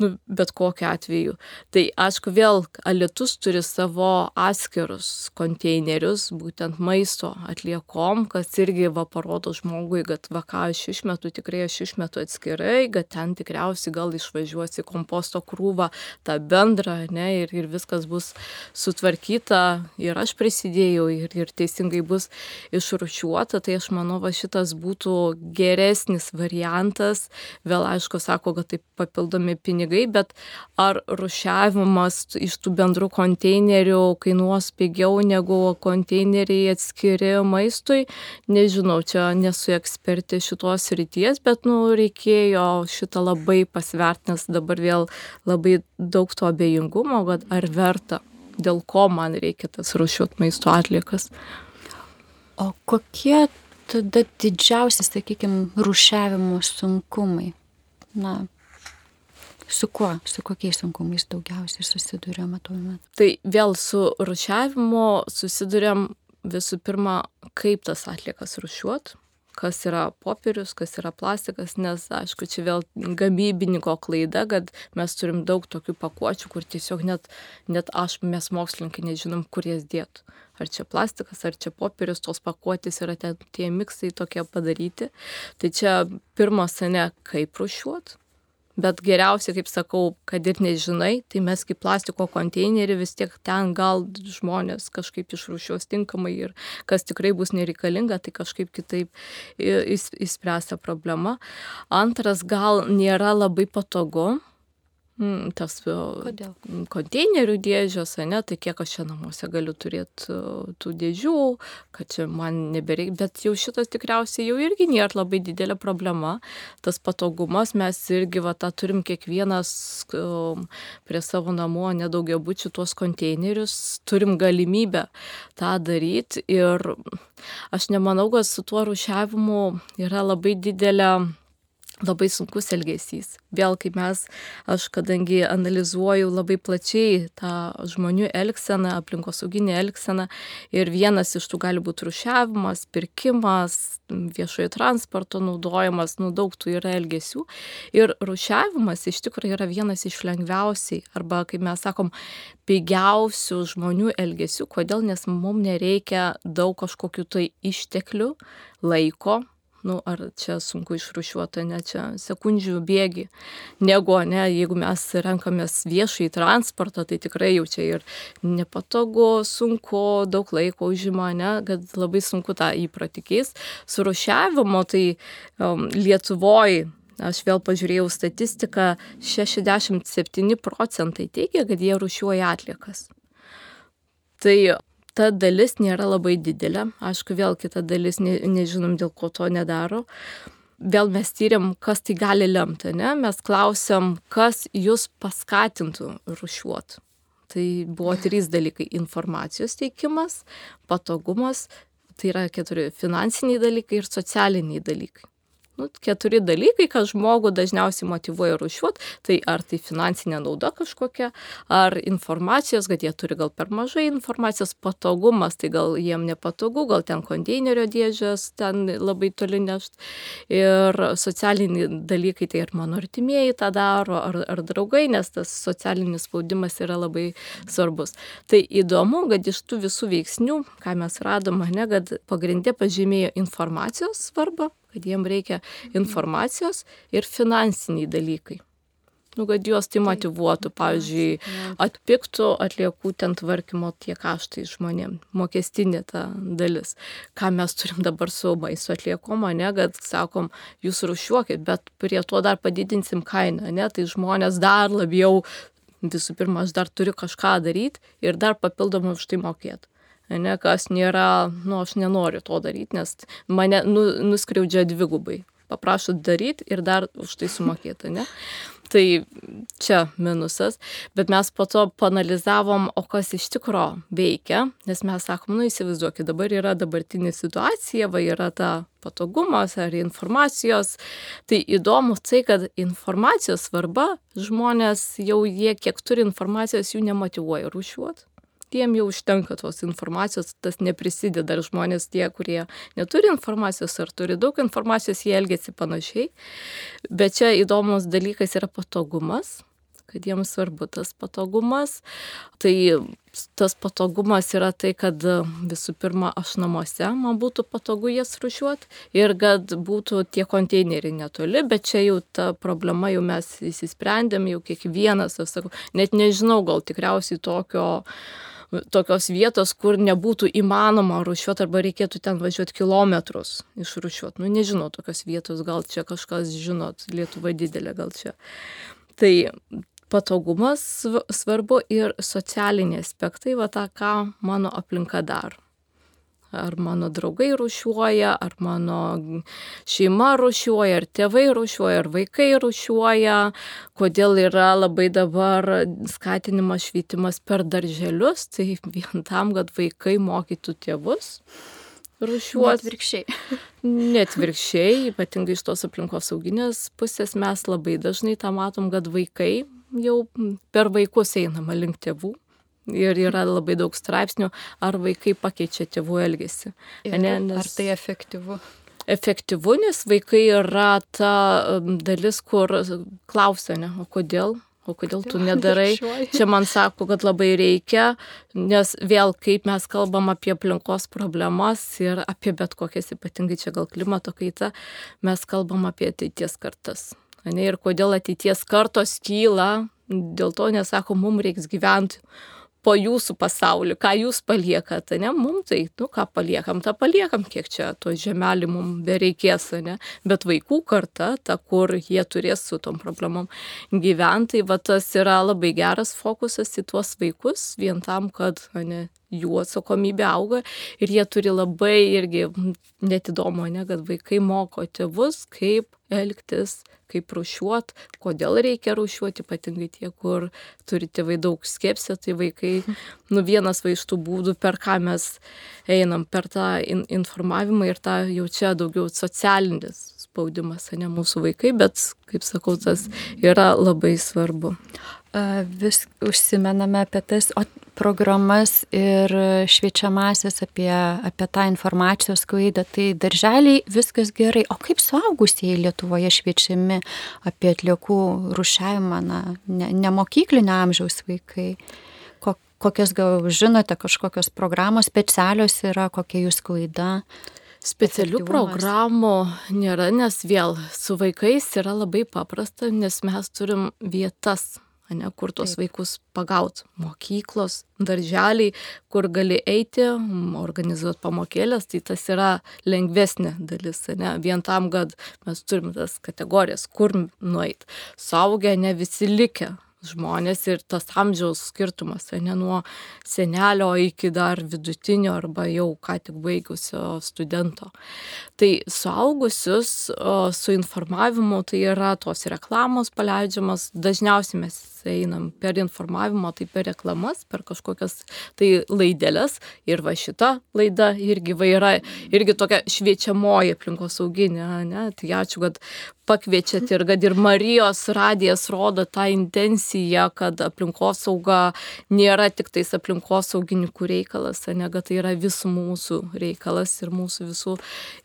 nu, bet kokiu atveju. Tai aišku, vėl Alietus turi savo atskirus konteinerius, būtent maisto atliekom, kas irgi va parodo žmogui, kad va ką aš išmetu, tikrai aš išmetu atskirai, kad ten tikriausiai gal išvažiuosi komposto krūvą, tą bendrą, ne, ir, ir viskas bus sutvarkyta, ir aš prisidėjau, ir, ir teisingai bus išrušiuota, tai aš manau, va šitas būtų geresnis variantas. Vėl aišku, sako, kad tai papildomi pinigai bet ar rušiavimas iš tų bendrų konteinerių kainuos pigiau negu konteineriai atskiri maistui, nežinau, čia nesu ekspertė šitos ryties, bet nu, reikėjo šitą labai pasvert, nes dabar vėl labai daug to abejingumo, kad ar verta, dėl ko man reikia tas rušiuot maisto atliekas. O kokie tada didžiausi, sakykime, rušiavimo sunkumai? Na, Su kuo, su kokiais sunkumais daugiausiai susidurėme tuo metu? Tai vėl su rušiavimu susidurėm visų pirma, kaip tas atliekas rušiuot, kas yra popierius, kas yra plastikas, nes, aišku, čia vėl gamybininko klaida, kad mes turim daug tokių pakuočių, kur tiesiog net, net aš, mes mokslininkai nežinom, kur jas dėtų. Ar čia plastikas, ar čia popierius, tos pakuotės yra ten tie miksai tokie padaryti. Tai čia pirmas, ne, kaip rušiuot, bet geriausia, kaip sakau, kad ir nežinai, tai mes kaip plastiko konteinerį vis tiek ten gal žmonės kažkaip išrūšios tinkamai ir kas tikrai bus nereikalinga, tai kažkaip kitaip įspręsta problema. Antras, gal nėra labai patogu tas Kodėl? konteinerių dėžės, ne, tai kiek aš čia namuose galiu turėti tų dėžių, kad čia man nebereikia, bet jau šitas tikriausiai jau irgi nėra labai didelė problema. Tas patogumas, mes irgi va, tą turim kiekvienas prie savo namų, nedaugia būčių tuos konteinerius, turim galimybę tą daryti ir aš nemanau, kad su tuo rušiavimu yra labai didelė labai sunkus elgesys. Vėl, kai mes, aš kadangi analizuoju labai plačiai tą žmonių elgseną, aplinkosauginį elgseną ir vienas iš tų gali būti rušiavimas, pirkimas, viešojo transporto naudojimas, nu daug tų yra elgesių. Ir rušiavimas iš tikrųjų yra vienas iš lengviausiai, arba kaip mes sakom, pigiausių žmonių elgesių. Kodėl? Nes mums nereikia daug kažkokių tai išteklių, laiko, nu, ar čia sunku išrušiuota, ne čia sekundžių bėgi, negu, ne, jeigu mes renkamės viešai transportą, tai tikrai jau čia ir nepatogu, sunku, daug laiko užima, ne, kad labai sunku tą įprotį keis. Surušiavimo tai um, Lietuvoje aš vėl pažiūrėjau statistiką, 67 procentai teigia, kad jie rušiuoja atliekas. Tai ta dalis nėra labai didelė. Aišku, vėl kita dalis ne, nežinom, dėl ko to nedaro. Vėl mes tyriam, kas tai gali lemti, ne? Mes klausiam, kas jūs paskatintų rušiuoti. Tai buvo trys dalykai - informacijos teikimas, patogumas, tai yra keturi finansiniai dalykai ir socialiniai dalykai nu, keturi dalykai, kas žmogų dažniausiai motivuoja rušiuot, tai ar tai finansinė nauda kažkokia, ar informacijos, kad jie turi gal per mažai informacijos, patogumas, tai gal jiem nepatogu, gal ten konteinerio dėžės, ten labai toli nešt. Ir socialiniai dalykai, tai ir mano artimieji tą daro, ar, ar draugai, nes tas socialinis spaudimas yra labai svarbus. Tai įdomu, kad iš tų visų veiksnių, ką mes radome, ne, kad pagrindė pažymėjo informacijos svarbą, kad jiem reikia informacijos ir finansiniai dalykai. Nu, kad juos tai motivuotų, pavyzdžiui, atpiktų atliekų ten tvarkymo tie kaštai žmonėm, mokestinė ta dalis. Ką mes turim dabar su maisto atliekom, ne, kad sakom, jūs rušiuokit, bet prie to dar padidinsim kainą, ne, tai žmonės dar labiau, visų pirma, aš dar turiu kažką daryti ir dar papildomai už tai mokėti ne, kas nėra, nu, aš nenoriu to daryti, nes mane nu, nuskriaudžia dvigubai. Paprašo daryti ir dar už tai sumokėti, ne? Tai čia minusas, bet mes po to panalizavom, o kas iš tikro veikia, nes mes sakom, nu įsivaizduokit, dabar yra dabartinė situacija, va yra ta patogumas ar informacijos. Tai įdomu tai, kad informacijos svarba, žmonės jau jie kiek turi informacijos, jų nemotivuoja rušiuoti tiem jau užtenka tos informacijos, tas neprisideda ir žmonės tie, kurie neturi informacijos ar turi daug informacijos, jie elgesi panašiai. Bet čia įdomus dalykas yra patogumas kad jiems svarbu tas patogumas. Tai tas patogumas yra tai, kad visų pirma, aš namuose man būtų patogu jas rušiuoti ir kad būtų tie konteineriai netoli, bet čia jau ta problema jau mes įsisprendėm, jau kiekvienas, aš sakau, net nežinau, gal tikriausiai tokio tokios vietos, kur nebūtų įmanoma rušiuoti arba reikėtų ten važiuoti kilometrus išrušiuoti. Nu, nežinau tokios vietos, gal čia kažkas žinot, Lietuva didelė gal čia. Tai patogumas svarbu ir socialiniai aspektai, va tą, ką mano aplinka daro ar mano draugai rušiuoja, ar mano šeima rušiuoja, ar tėvai rušiuoja, ar vaikai rušiuoja, kodėl yra labai dabar skatinimas švietimas per darželius, tai vien tam, kad vaikai mokytų tėvus rušiuoti. Atvirkščiai. Net virkščiai, ypatingai iš tos aplinkos sauginės pusės mes labai dažnai tą matom, kad vaikai jau per vaikus einama link tėvų Ir yra labai daug straipsnių, ar vaikai pakeičia tėvų elgesį. Ne, nes... Ar tai efektyvu? Efektyvu, nes vaikai yra ta um, dalis, kur klausia, ne, o kodėl, o kodėl tu nedarai. Čia man sako, kad labai reikia, nes vėl kaip mes kalbam apie aplinkos problemas ir apie bet kokias, ypatingai čia gal klimato kaita, mes kalbam apie ateities kartas ne, ir kodėl ateities kartos kyla, dėl to nesako, mums reiks gyventi po jūsų pasaulį, ką jūs paliekate, ne, mums tai, nu, ką paliekam, tą paliekam, kiek čia to žemelį mums bereikės, ne, bet vaikų karta, ta, kur jie turės su tom problemom gyventi, va tas yra labai geras fokusas į tuos vaikus, vien tam, kad, ne, jų atsakomybė auga ir jie turi labai irgi, net įdomu, ne, kad vaikai moko tėvus, kaip elgtis, kaip rušiuot, kodėl reikia rušiuoti, ypatingai tie, kur turi tėvai daug skepsio, tai vaikai, nu vienas va iš tų būdų, per ką mes einam, per tą in informavimą ir tą jau čia daugiau socialinis spaudimas, ne mūsų vaikai, bet, kaip sakau, tas yra labai svarbu. Vis užsimename apie tas programas ir šviečiamasis apie, apie tą informacijos klaidą. Tai darželiai viskas gerai. O kaip suaugusieji Lietuvoje šviečiami apie atliekų rušiavimą, na, ne, ne mokyklinio amžiaus vaikai? Kokias gal žinote, kažkokios programos specialios yra, kokia jūs klaida? Specialių programų nėra, nes vėl su vaikais yra labai paprasta, nes mes turim vietas ne, kur tuos vaikus pagaut. Mokyklos, darželiai, kur gali eiti, organizuoti pamokėlės, tai tas yra lengvesnė dalis, ne, vien tam, kad mes turim tas kategorijas, kur nueit. Saugę ne visi likę žmonės ir tas amžiaus skirtumas, ne nuo senelio iki dar vidutinio arba jau ką tik baigusio studento. Tai suaugusius su informavimu tai yra tos reklamos paleidžiamas, dažniausiai mes einam per informavimą, tai per reklamas, per kažkokias tai laidelės ir va šita laida irgi vaira, irgi tokia šviečiamoji aplinkosauginė, ne, tai ačiū, kad pakviečiat ir kad ir Marijos radijas rodo tą intenciją, kad aplinkosauga nėra tik tais aplinkosaugininkų reikalas, ne, kad tai yra visų mūsų reikalas ir mūsų visų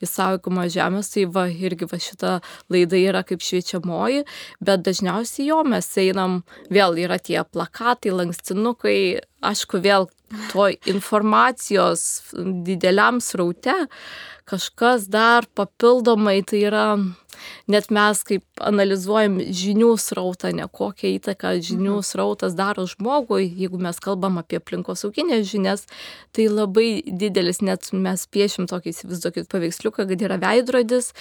įsaugoma žemės, tai va irgi va šita laida yra kaip šviečiamoji, bet dažniausiai jo mes einam vėl yra tie plakatai, lankstinukai, aišku, vėl to informacijos dideliam sraute kažkas dar papildomai, tai yra net mes kaip analizuojam žinių srautą, ne kokią įtaką žinių mhm. srautas daro žmogui, jeigu mes kalbam apie aplinkosauginės žinias, tai labai didelis, net mes piešim tokį, įsivaizduokit, paveiksliuką, kad yra veidrodis,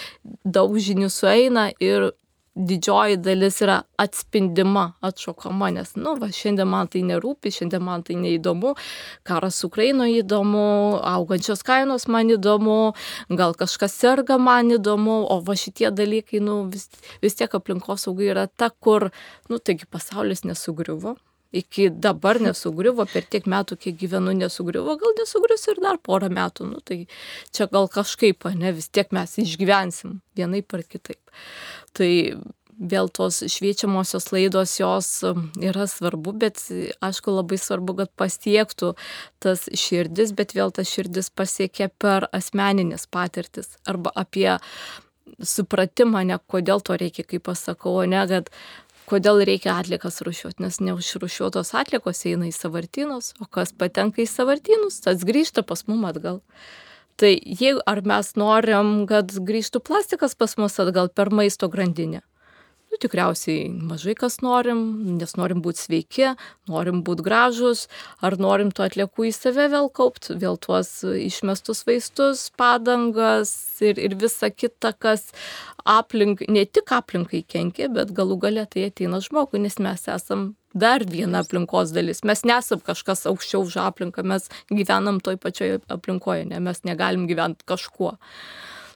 daug žinių sueina ir didžioji dalis yra atspindima, atšokama, nes, nu, va, šiandien man tai nerūpi, šiandien man tai neįdomu, karas Ukrainoje įdomu, augančios kainos man įdomu, gal kažkas serga man įdomu, o va šitie dalykai, nu, vis, vis tiek aplinkosaugai yra ta, kur, nu, taigi pasaulis nesugriuvo, iki dabar nesugriuvo, per tiek metų, kiek gyvenu, nesugriuvo, gal nesugrius ir dar porą metų. Nu, tai čia gal kažkaip, ne, vis tiek mes išgyvensim vienaip ar kitaip. Tai vėl tos šviečiamosios laidos jos um, yra svarbu, bet aišku labai svarbu, kad pasiektų tas širdis, bet vėl tas širdis pasiekia per asmeninės patirtis arba apie supratimą, ne kodėl to reikia, kaip pasakau, ne, kad kodėl reikia atlikas rušiuoti, nes neužrušiuotos atlikos eina į savartynus, o kas patenka į savartynus, tas grįžta pas mum atgal. Tai jeigu ar mes norim, kad grįžtų plastikas pas mus atgal per maisto grandinę, Nu, tikriausiai mažai kas norim, nes norim būti sveiki, norim būti gražus, ar norim tų atliekų į save vėl kaupti, vėl tuos išmestus vaistus, padangas ir, ir visa kita, kas aplink, ne tik aplinkai kenkia, bet galų galia tai ateina žmogui, nes mes esam dar viena aplinkos dalis. Mes nesam kažkas aukščiau už aplinką, mes gyvenam toj pačioj aplinkoje, ne, mes negalim gyventi kažkuo.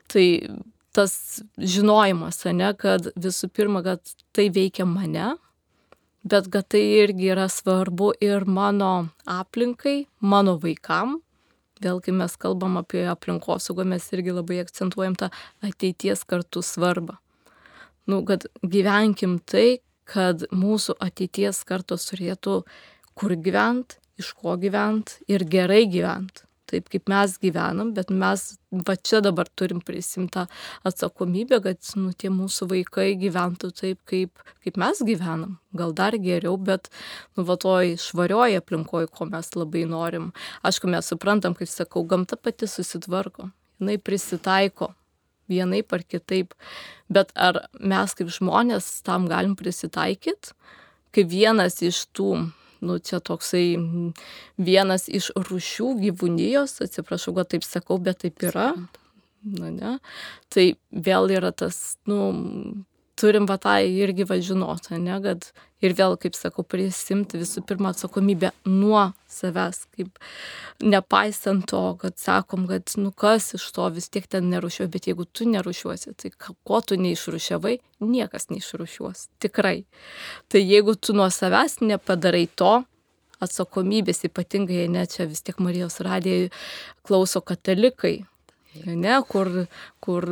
Tai tas žinojimas, ne, kad visų pirma, kad tai veikia mane, bet kad tai irgi yra svarbu ir mano aplinkai, mano vaikam. Vėl, kai mes kalbam apie aplinkosaugą, mes irgi labai akcentuojam tą ateities kartų svarbą. Nu, kad gyvenkim tai, kad mūsų ateities kartos turėtų kur gyventi, iš ko gyventi ir gerai gyventi taip kaip mes gyvenam, bet mes va čia dabar turim prisimtą atsakomybę, kad nu, tie mūsų vaikai gyventų taip, kaip, kaip mes gyvenam. Gal dar geriau, bet nu, va toj švarioje aplinkoje, ko mes labai norim. Aišku, mes suprantam, kaip sakau, gamta pati susitvarko, jinai prisitaiko vienaip ar kitaip. Bet ar mes kaip žmonės tam galim prisitaikyti, kaip vienas iš tų, nu čia toksai vienas iš rušių gyvūnijos, atsiprašau, kad taip sakau, bet taip yra. Na, ne. Tai vėl yra tas, nu, turim va tą irgi va žinot, ne, kad ir vėl, kaip sakau, prisimti visų pirma atsakomybę nuo savęs, kaip nepaisant to, kad sakom, kad nu kas iš to vis tiek ten nerušiuoja, bet jeigu tu nerušiuosi, tai ko tu neišrušiavai, niekas neišrušiuos, tikrai. Tai jeigu tu nuo savęs nepadarai to, atsakomybės, ypatingai, ne čia vis tiek Marijos radijai klauso katalikai, ne, kur, kur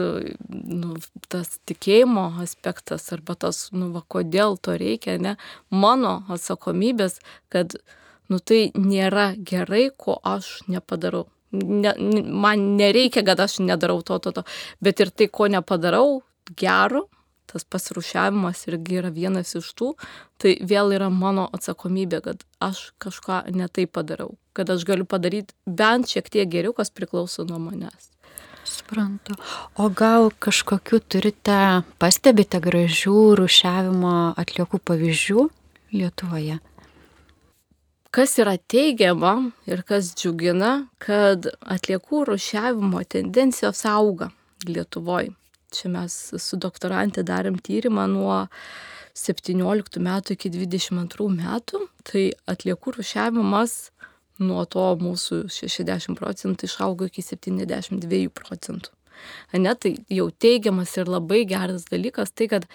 nu, tas tikėjimo aspektas arba tas, nu, va, kodėl to reikia, ne, mano atsakomybės, kad, nu, tai nėra gerai, ko aš nepadarau. Ne, man nereikia, kad aš nedarau to, to, to, bet ir tai, ko nepadarau, gero, tas pasirušiavimas irgi yra vienas iš tų, tai vėl yra mano atsakomybė, kad aš kažką netai padarau, kad aš galiu padaryti bent šiek tiek geriau, kas priklauso nuo manęs. Suprantu. O gal kažkokiu turite, pastebite gražių rušiavimo atliekų pavyzdžių Lietuvoje? Kas yra teigiama ir kas džiugina, kad atliekų rušiavimo tendencijos auga Lietuvoje. Čia mes su doktorantė darėm tyrimą nuo 17 metų iki 22 metų, tai atliekų rušiavimas nuo to mūsų 60 procentų išaugo iki 72 procentų. Ne, tai jau teigiamas ir labai geras dalykas tai, kad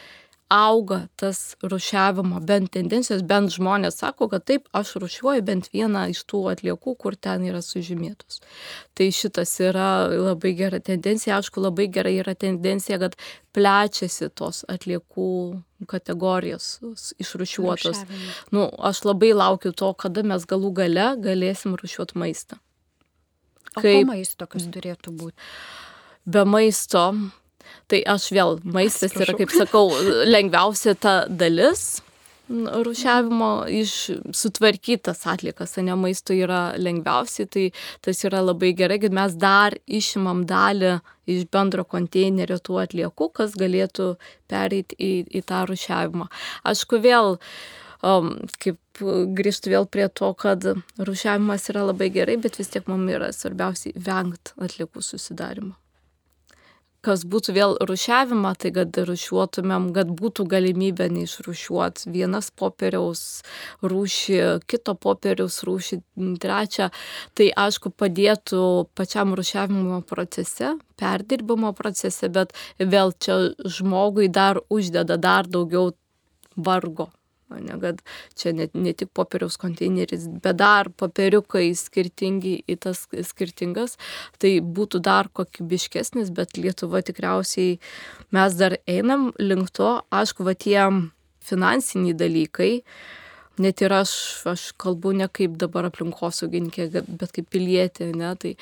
auga tas rušiavimo bent tendencijos, bent žmonės sako, kad taip, aš rušiuoju bent vieną iš tų atliekų, kur ten yra sužymėtos. Tai šitas yra labai gera tendencija, aišku, labai gera yra tendencija, kad plečiasi tos atliekų kategorijos išrušiuotos. Nu, aš labai laukiu to, kada mes galų gale galėsim rušiuoti maistą. Kaip maisto, kas turėtų būti? Be maisto Tai aš vėl, maistas yra, kaip sakau, lengviausia ta dalis rušiavimo iš sutvarkytas atlikas, ne maisto yra lengviausiai, tai tas yra labai gerai, kad mes dar išimam dalį iš bendro konteinerio tų atliekų, kas galėtų pereiti į, į tą rušiavimą. Aišku, vėl um, kaip grįžtų vėl prie to, kad rušiavimas yra labai gerai, bet vis tiek mums yra svarbiausiai vengti atliekų susidarimo kas būtų vėl rušiavimą, tai kad rušiuotumėm, kad būtų galimybė neišrušiuoti vienas popieriaus rūšį, kito popieriaus rūšį, trečią, tai aišku padėtų pačiam rušiavimo procese, perdirbimo procese, bet vėl čia žmogui dar uždeda dar daugiau vargo ne, kad čia ne, ne tik popieriaus konteineris, bet dar popieriukai skirtingi į tas skirtingas, tai būtų dar kokybiškesnis, bet Lietuva tikriausiai mes dar einam link to, aišku, va tie finansiniai dalykai, net ir aš, aš kalbu ne kaip dabar aplinkosaugininkė, bet kaip pilietė, ne, tai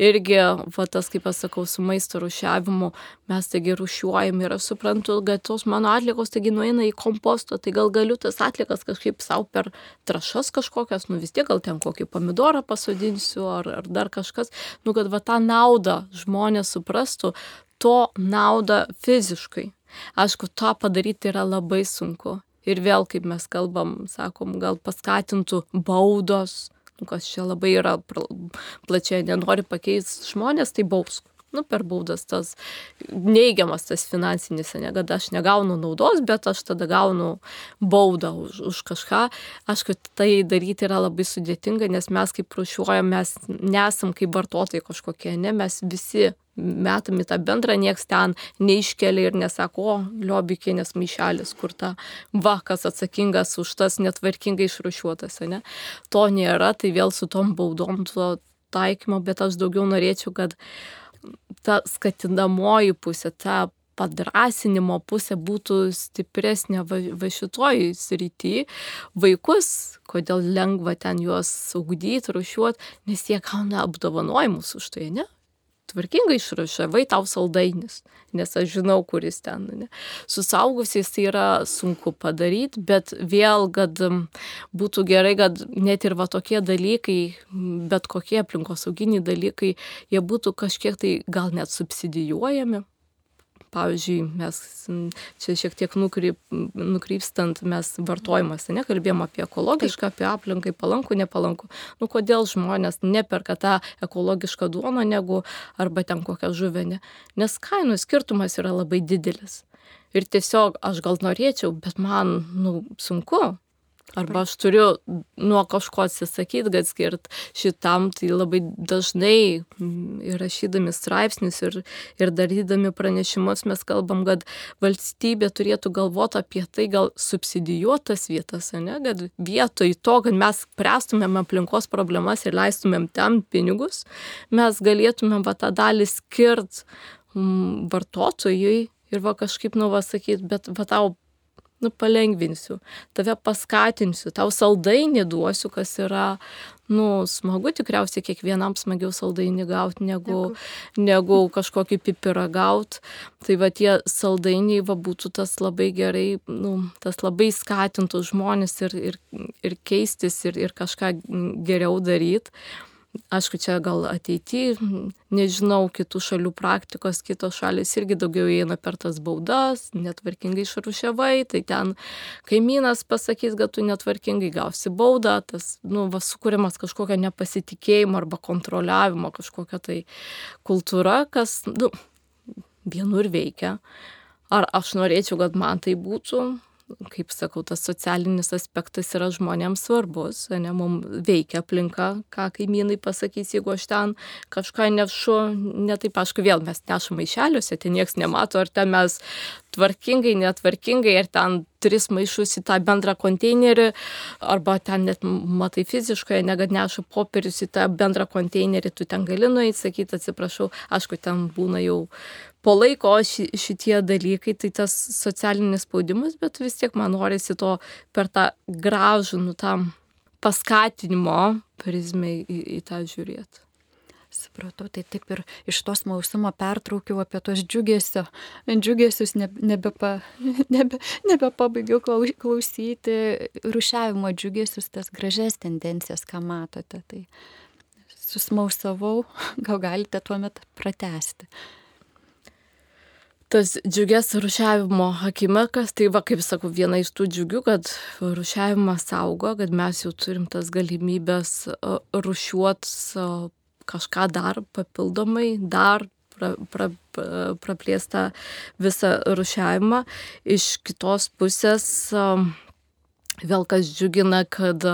irgi, va tas, kaip aš sakau, su maisto rušiavimu, mes taigi rušiuojam ir aš suprantu, kad tos mano atlikos taigi nueina į kompostą, tai gal galiu tas atlikas kažkaip savo per trašas kažkokias, nu vis tiek gal ten kokį pomidorą pasodinsiu ar, ar dar kažkas, nu kad va tą naudą žmonės suprastų, to naudą fiziškai. Aišku, to padaryti yra labai sunku ir vėl, kaip mes kalbam, sakom, gal paskatintų baudos, nu, kas čia labai yra plačiai, nenori pakeisti žmonės, tai bausk. Nu, per baudas tas neigiamas tas finansinis, ne, kad aš negaunu naudos, bet aš tada gaunu baudą už, už kažką. Kad tai daryti yra labai sudėtinga, nes mes kaip rušiuojam, mes nesam kaip vartotojai kažkokie, ne, mes visi metam į tą bendrą, nieks ten neiškelia ir nesako, o, liobikienės maišelis, kur ta vakas atsakingas už tas netvarkingai išrušiuotas, ne? To nėra, tai vėl su tom baudom to taikymo, bet aš daugiau norėčiau, kad ta skatinamoji pusė, ta padrasinimo pusė būtų stipresnė va, va šitoj srity. Vaikus, kodėl lengva ten juos saugdyti, rušiuoti, nes jie gauna apdovanojimus už tai, ne? Tvarkingai išrašavai tau saldainis, nes aš žinau, kuris ten. Ne. Su saugusiais tai yra sunku padaryti, bet vėl, kad būtų gerai, kad net ir va tokie dalykai, bet kokie aplinkosauginiai dalykai, jie būtų kažkiek tai gal net subsidijuojami pavyzdžiui, mes čia šiek tiek nukryp, nukrypstant, mes vartojimas, ne, kalbėjom apie ekologišką, apie aplinkai palankų, nepalankų. Nu, kodėl žmonės neperka tą ekologišką duoną negu arba ten kokią žuvenę? Nes kainų skirtumas yra labai didelis. Ir tiesiog aš gal norėčiau, bet man, nu, sunku Arba aš turiu nuo kažko atsisakyti, kad skirt šitam, tai labai dažnai mm, ir rašydami straipsnius ir, ir darydami pranešimus mes kalbam, kad valstybė turėtų galvoti apie tai, gal subsidijuotas vietas, ne? kad vietoj to, kad mes prestumėm aplinkos problemas ir leistumėm tam pinigus, mes galėtumėm va tą dalį skirt mm, vartotojui ir va kažkaip nu va sakyti, bet va tau nu, palengvinsiu, tave paskatinsiu, tau saldainį duosiu, kas yra, nu, smagu tikriausiai kiekvienam smagiau saldainį gauti, negu, negu kažkokį pipirą gauti. Tai va tie saldainiai va būtų tas labai gerai, nu, tas labai skatintų žmonės ir, ir, ir keistis ir, ir kažką geriau daryti. Aišku, čia gal ateity, nežinau, kitų šalių praktikos, kitos šalis irgi daugiau eina per tas baudas, netvarkingai išrušiavai, tai ten kaimynas pasakys, kad tu netvarkingai gausi baudą, tas, nu, va, sukūrimas kažkokio nepasitikėjimo arba kontroliavimo, kažkokia tai kultūra, kas, nu, vienur veikia. Ar aš norėčiau, kad man tai būtų, kaip sakau, tas socialinis aspektas yra žmonėms svarbus, ne, mums veikia aplinka, ką kaimynai pasakys, jeigu aš ten kažką nešu, ne taip, aišku, vėl mes nešam maišeliuose, ten niekas nemato, ar ten mes tvarkingai, netvarkingai, ar ten tris maišus į tą bendrą konteinerį, arba ten net matai fiziškai, negad neša popierius į tą bendrą konteinerį, tu ten gali nueiti, sakyti, atsiprašau, aišku, ten būna jau po laiko ši, šitie dalykai, tai tas socialinis spaudimas, bet vis tiek man norisi to per tą gražų, nu tam paskatinimo prizmę į, į tą žiūrėti. Supratau, tai taip ir iš tos mausumo pertraukiau apie tos džiugesio, džiugesius nebepabaigiau nebe, nebe, nebe klausyti, rušiavimo džiugesius, tas gražias tendencijas, ką matote. Tai susmausavau, gal galite tuomet pratesti tas džiugias rušiavimo akimirkas, tai va, kaip sakau, viena iš tų džiugių, kad rušiavimas augo, kad mes jau turim tas galimybės rušiuot kažką dar papildomai, dar pra, pra, praplėstą visą rušiavimą. Iš kitos pusės vėl kas džiugina, kad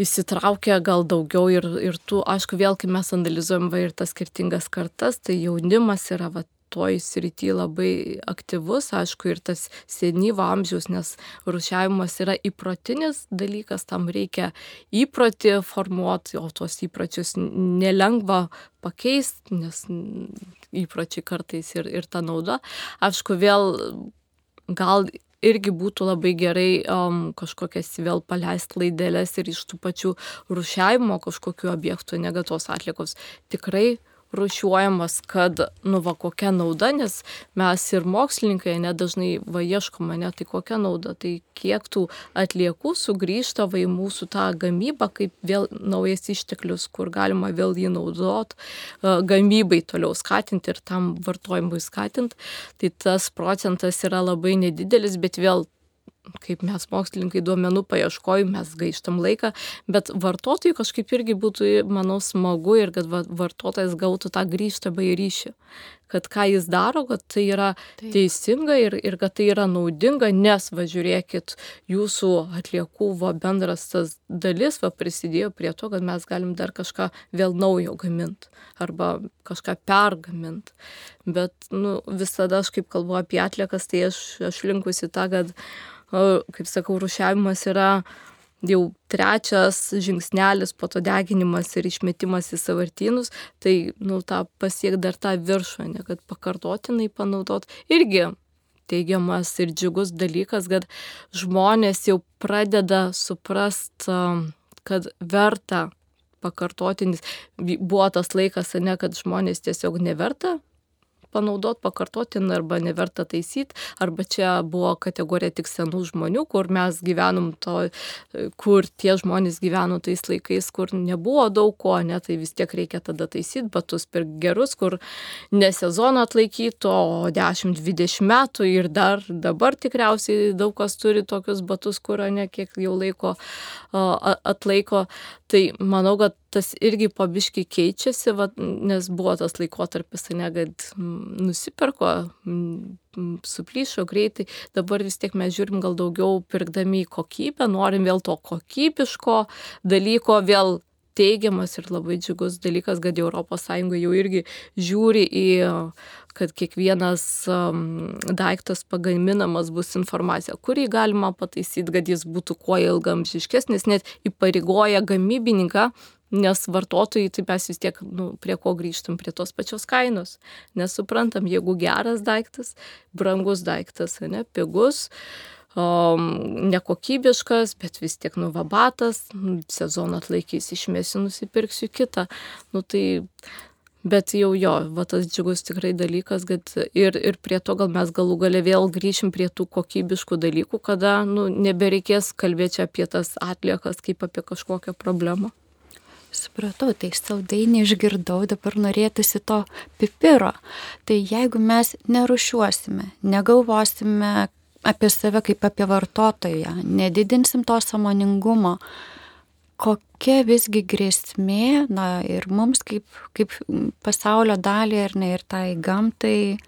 įsitraukia gal daugiau ir, ir tų, aišku, vėl kai mes analizuojam va ir tas skirtingas kartas, tai jaunimas yra va toj srity labai aktyvus, aišku, ir tas senyvo amžiaus, nes rušiavimas yra įprotinis dalykas, tam reikia įprotį formuoti, o tuos įpročius nelengva pakeisti, nes įpročiai kartais ir, ir ta nauda. Aišku, vėl gal irgi būtų labai gerai um, kažkokias vėl paleisti laidelės ir iš tų pačių rušiavimo kažkokių objektų, negatos atlikos. Tikrai rušiuojamas, kad, nu, va, kokia nauda, nes mes ir mokslininkai nedažnai va ieškoma, ne, tai kokia nauda, tai kiek tų atliekų sugrįžta va į mūsų tą gamybą, kaip vėl naujas išteklius, kur galima vėl jį naudot, gamybai toliau skatinti ir tam vartojimui skatinti, tai tas procentas yra labai nedidelis, bet vėl kaip mes mokslininkai duomenų paieškoj, mes gaištam laiką, bet vartotojui kažkaip irgi būtų, manau, smagu ir kad vartotojas gautų tą grįžtamą į ryšį, kad ką jis daro, kad tai yra Taip. teisinga ir, ir kad tai yra naudinga, nes, va, žiūrėkit, jūsų atliekų va, bendras tas dalis va, prisidėjo prie to, kad mes galim dar kažką vėl naujo gaminti arba kažką pergaminti. Bet nu, visada aš kaip kalbu apie atliekas, tai aš, aš linkusi tą, kad kaip sakau, rušiavimas yra jau trečias žingsnelis, po to deginimas ir išmetimas į savartynus, tai, nu, tą pasiek dar tą viršą, ne, kad pakartotinai panaudot. Irgi teigiamas ir džiugus dalykas, kad žmonės jau pradeda suprast, kad verta pakartotinis. Buvo tas laikas, ne, kad žmonės tiesiog neverta panaudot pakartotinai arba neverta taisyti, arba čia buvo kategorija tik senų žmonių, kur mes gyvenom to, kur tie žmonės gyveno tais laikais, kur nebuvo daug ko, ne, tai vis tiek reikia tada taisyti batus per gerus, kur ne sezoną atlaikytų, o 10-20 metų ir dar dabar tikriausiai daug kas turi tokius batus, kur ne kiek jau laiko atlaiko. Tai manau, kad tas irgi pabiškai keičiasi, va, nes buvo tas laikotarpis, ne, kad nusipirko, suplyšo greitai, dabar vis tiek mes žiūrim gal daugiau pirkdami į kokybę, norim vėl to kokybiško dalyko, vėl teigiamas ir labai džiugus dalykas, kad ES jau irgi žiūri į, kad kiekvienas daiktas pagaminamas bus informacija, kurį galima pataisyti, kad jis būtų kuo ilgamžiškesnis, net įpareigoja gamybininką nes vartotojai, tai mes vis tiek nu, prie ko grįžtam, prie tos pačios kainos. Nesuprantam, jeigu geras daiktas, brangus daiktas, ne, pigus, um, nekokybiškas, bet vis tiek nuvabatas, sezoną atlaikys, išmėsiu, nusipirksiu kitą. Nu, tai, bet jau jo, va tas džiugus tikrai dalykas, kad ir, ir prie to gal mes galų gale vėl grįšim prie tų kokybiškų dalykų, kada nu, nebereikės kalbėti apie tas atliekas kaip apie kažkokią problemą. Supratau, tai saldainį išgirdau, dabar norėtųsi to pipiro. Tai jeigu mes nerušiuosime, negalvosime, apie save kaip apie vartotoją, nedidinsim to samoningumo, kokia visgi grėsmė, na ir mums kaip, kaip pasaulio dalį, ar ne, ir tai gamtai,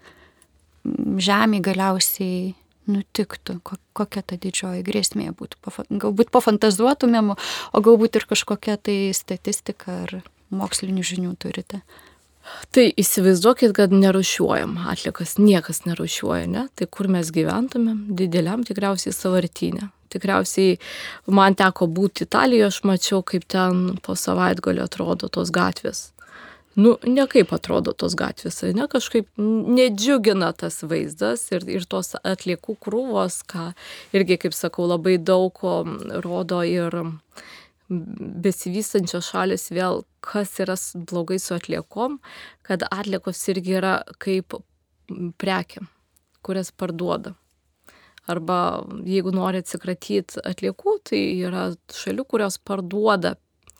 žemė galiausiai nutiktų, kokia ta didžioji grėsmė būtų. Galbūt pafantazuotumėm, o galbūt ir kažkokia tai statistika ar mokslinių žinių turite. Tai įsivaizduokit, kad nerušiuojam atlikas, niekas nerušiuoja, ne? Tai kur mes gyventumėm, dideliam tikriausiai savartinė. Tikriausiai man teko būti Italijoje, aš mačiau, kaip ten po savaitgalio atrodo tos gatvės. Nu, ne kaip atrodo tos gatvės, ne kažkaip nedžiugina tas vaizdas ir, ir tos atliekų krūvos, ką irgi, kaip sakau, labai daug rodo ir besivystančios šalis vėl, kas yra blogai su atliekom, kad atliekos irgi yra kaip prekiam, kurias parduoda. Arba jeigu nori atsikratyti atliekų, tai yra šalių, kurios parduoda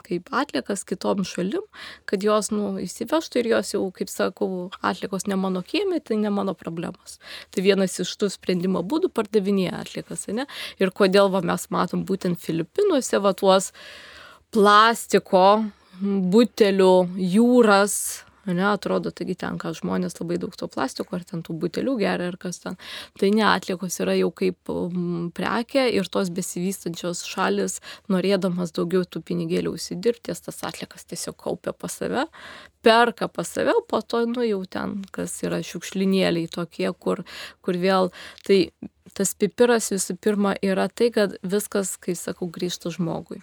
kaip atliekas kitom šalim, kad jos, nu, įsivežtų ir jos jau, kaip sakau, atliekos ne mano kiemė, tai ne mano problemos. Tai vienas iš tų sprendimo būdų pardavinėja atliekas, ne? Ir kodėl va, mes matom būtent Filipinuose va tuos plastiko butelių jūras, Ne, atrodo, taigi ten, ką žmonės labai daug to plastiko ar ten tų butelių geria ar kas ten. Tai ne, atliekos yra jau kaip um, prekė ir tos besivystančios šalis, norėdamas daugiau tų pinigėlių užsidirbti, tas atliekas tiesiog kaupia pas save, perka pas save, o po to, nu jau ten, kas yra šiukšlinėliai tokie, kur, kur vėl, tai tas pipiras visų pirma yra tai, kad viskas, kai sakau, grįžta žmogui.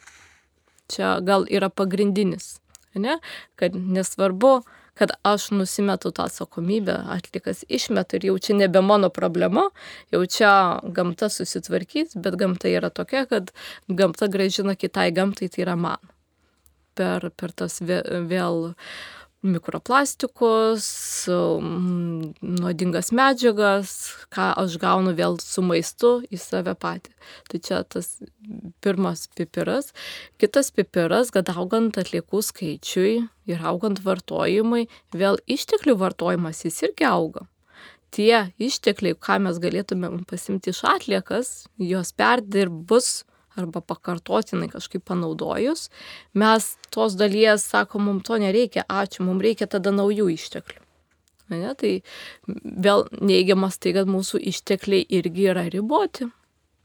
Čia gal yra pagrindinis, ne? kad nesvarbu, kad aš nusimetu tą atsakomybę, atlikas išmeta ir jau čia nebe mano problema, jau čia gamta susitvarkys, bet gamta yra tokia, kad gamta gražina kitai gamtai, tai yra man. Per, per tas vėl mikroplastikus, mm, nuodingas medžiagas, ką aš gaunu vėl su maistu į save patį. Tai čia tas pirmas pipiras. Kitas pipiras, kad augant atliekų skaičiui ir augant vartojimui, vėl išteklių vartojimas jis irgi auga. Tie ištekliai, ką mes galėtumėm pasimti iš atliekas, jos perdirbus arba pakartotinai kažkaip panaudojus, mes tos dalies sakom, mums to nereikia, ačiū, mums reikia tada naujų išteklių. Ne, tai vėl neigiamas tai, kad mūsų ištekliai irgi yra riboti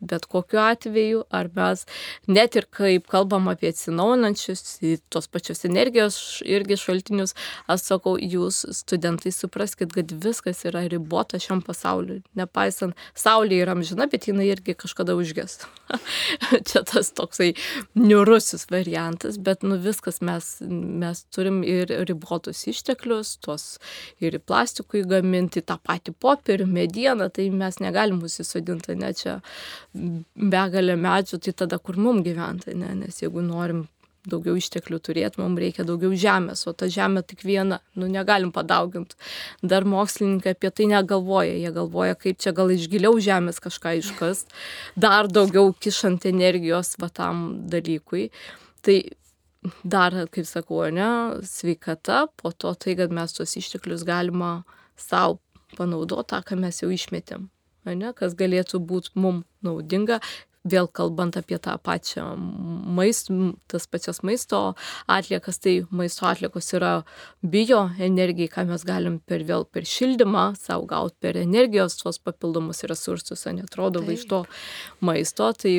bet kokiu atveju, ar mes net ir kaip kalbam apie atsinaujinančius, tos pačios energijos irgi šaltinius, aš sakau, jūs studentai supraskite, kad viskas yra ribota šiam pasauliu. Nepaisant, saulė yra amžina, bet jinai irgi kažkada užges. Čia tas toksai niurusis variantas, bet nu viskas mes, mes turim ir ribotus išteklius, tuos ir plastikui gaminti, tą patį popierių, medieną, tai mes negalim užsisodinti, ne čia begalė medžių, tai tada kur mum gyventi, ne? nes jeigu norim daugiau išteklių turėti, mums reikia daugiau žemės, o ta žemė tik viena, nu negalim padauginti. Dar mokslininkai apie tai negalvoja, jie galvoja, kaip čia gal iš giliau žemės kažką iškas, dar daugiau kišant energijos va tam dalykui. Tai dar, kaip sakau, ne, sveikata, po to tai, kad mes tuos išteklius galima savo panaudoti tą, ką mes jau išmetėm. Ne, kas galėtų būti mums naudinga vėl kalbant apie tą pačią maistą, tas pačias maisto atliekas, tai maisto atliekos yra bio energijai, ką mes galim per vėl per šildymą savo gauti, per energijos tuos papildomus resursus, netrodo va iš to maisto, tai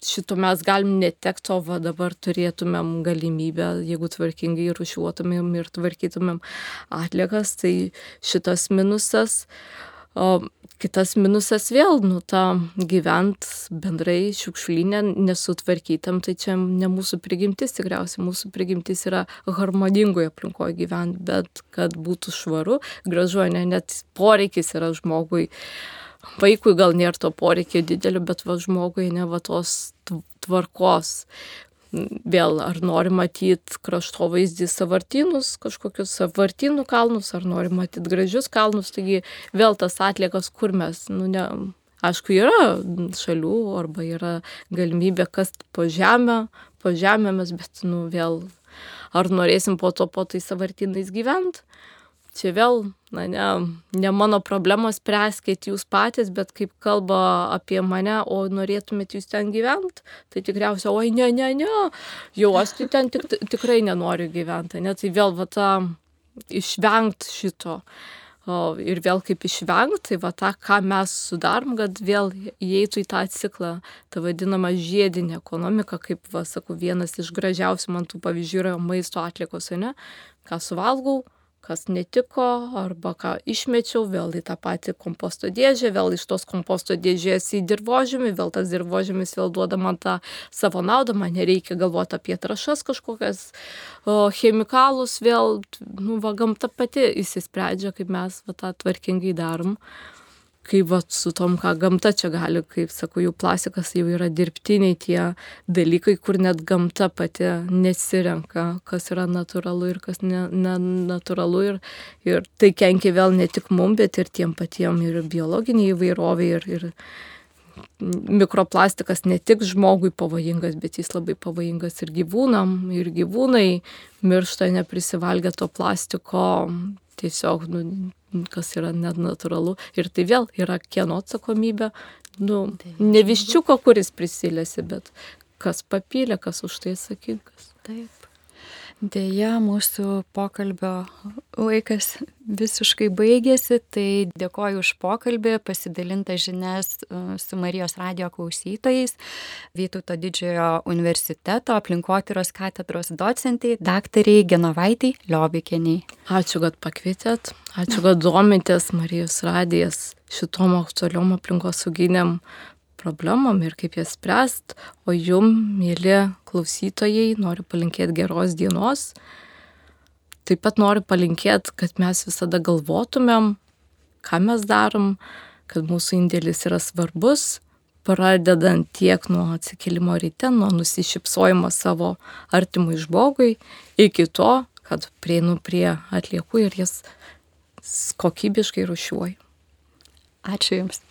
šito mes galim netekti, o va dabar turėtumėm galimybę, jeigu tvarkingai rušiuotumėm ir tvarkytumėm atliekas, tai šitas minusas. O kitas minusas vėl, nu, ta gyvent bendrai šiukšlinė, nesutvarkytam, tai čia ne mūsų prigimtis tikriausiai, mūsų prigimtis yra harmoningoje aplinkoje gyventi, bet kad būtų švaru, gražu, ne, net poreikis yra žmogui. Vaikui gal nėra to poreikio didelio, bet va žmogui ne va tos tvarkos, vėl ar nori matyti kraštovaizdį savartynus, kažkokius savartynų kalnus, ar nori matyti gražius kalnus, taigi vėl tas atliekas, kur mes, nu, ne, aišku, yra šalių arba yra galimybė kast po žemę, po žemėmis, bet, nu, vėl, ar norėsim po to po tais savartynais gyventi, čia vėl, na, ne, ne mano problemos spręskit jūs patys, bet kaip kalba apie mane, o norėtumėt jūs ten gyventi, tai tikriausiai, oi, ne, ne, ne, jau aš tai ten tik, tikrai nenoriu gyventi, ne, tai vėl va tą išvengti šito. O, ir vėl kaip išvengti, tai va tą, ką mes sudarom, kad vėl įeitų į tą ciklą, tą vadinamą žiedinę ekonomiką, kaip, va, sakau, vienas iš gražiausių man tų pavyzdžių yra maisto atlikos, ne, ką suvalgau, kas netiko arba ką išmečiau, vėl į tą patį komposto dėžę, vėl iš tos komposto dėžės į dirbožėmį, vėl tas dirbožėmis vėl duoda man tą savo naudą, man nereikia galvoti apie trašas kažkokias, o, chemikalus, vėl, nu, va, gamta pati įsisprendžia, kaip mes va, tą tvarkingai darom kaip vat su tom, ką gamta čia gali, kaip sakau, jau plastikas jau yra dirbtiniai tie dalykai, kur net gamta pati nesirenka, kas yra natūralu ir kas nenatūralu. Ne ir, ir tai kenkia vėl ne tik mum, bet ir tiem patiem ir biologiniai įvairoviai. Ir, ir mikroplastikas ne tik žmogui pavojingas, bet jis labai pavojingas ir gyvūnam. Ir gyvūnai miršta neprisivalgę to plastiko tiesiog nu, kas yra net natūralu. Ir tai vėl yra kieno atsakomybė. Nu, ne viščiuko, kuris prisilėsi, bet kas papylė, kas už tai atsakingas. Taip. Deja, mūsų pokalbio laikas visiškai baigėsi, tai dėkoju už pokalbį, pasidalintą žinias e, su Marijos radio klausytojais, Vytauto didžiojo universiteto aplinkotyros katedros docentai, daktariai Genovaitai Liobikeniai. Ačiū, kad pakvietėt, ačiū, kad domitės Marijos radijas šitom aktualiom aplinkosauginiam problemom ir kaip jas spręst, o jum, mėly klausytojai, noriu palinkėti geros dienos. Taip pat noriu palinkėti, kad mes visada galvotumėm, ką mes darom, kad mūsų indėlis yra svarbus, pradedant tiek nuo atsikėlimo ryte, nuo nusišypsojimo savo artimui žmogui, iki to, kad prieinu prie atliekų ir jas kokybiškai rušiuoju. Ačiū Jums.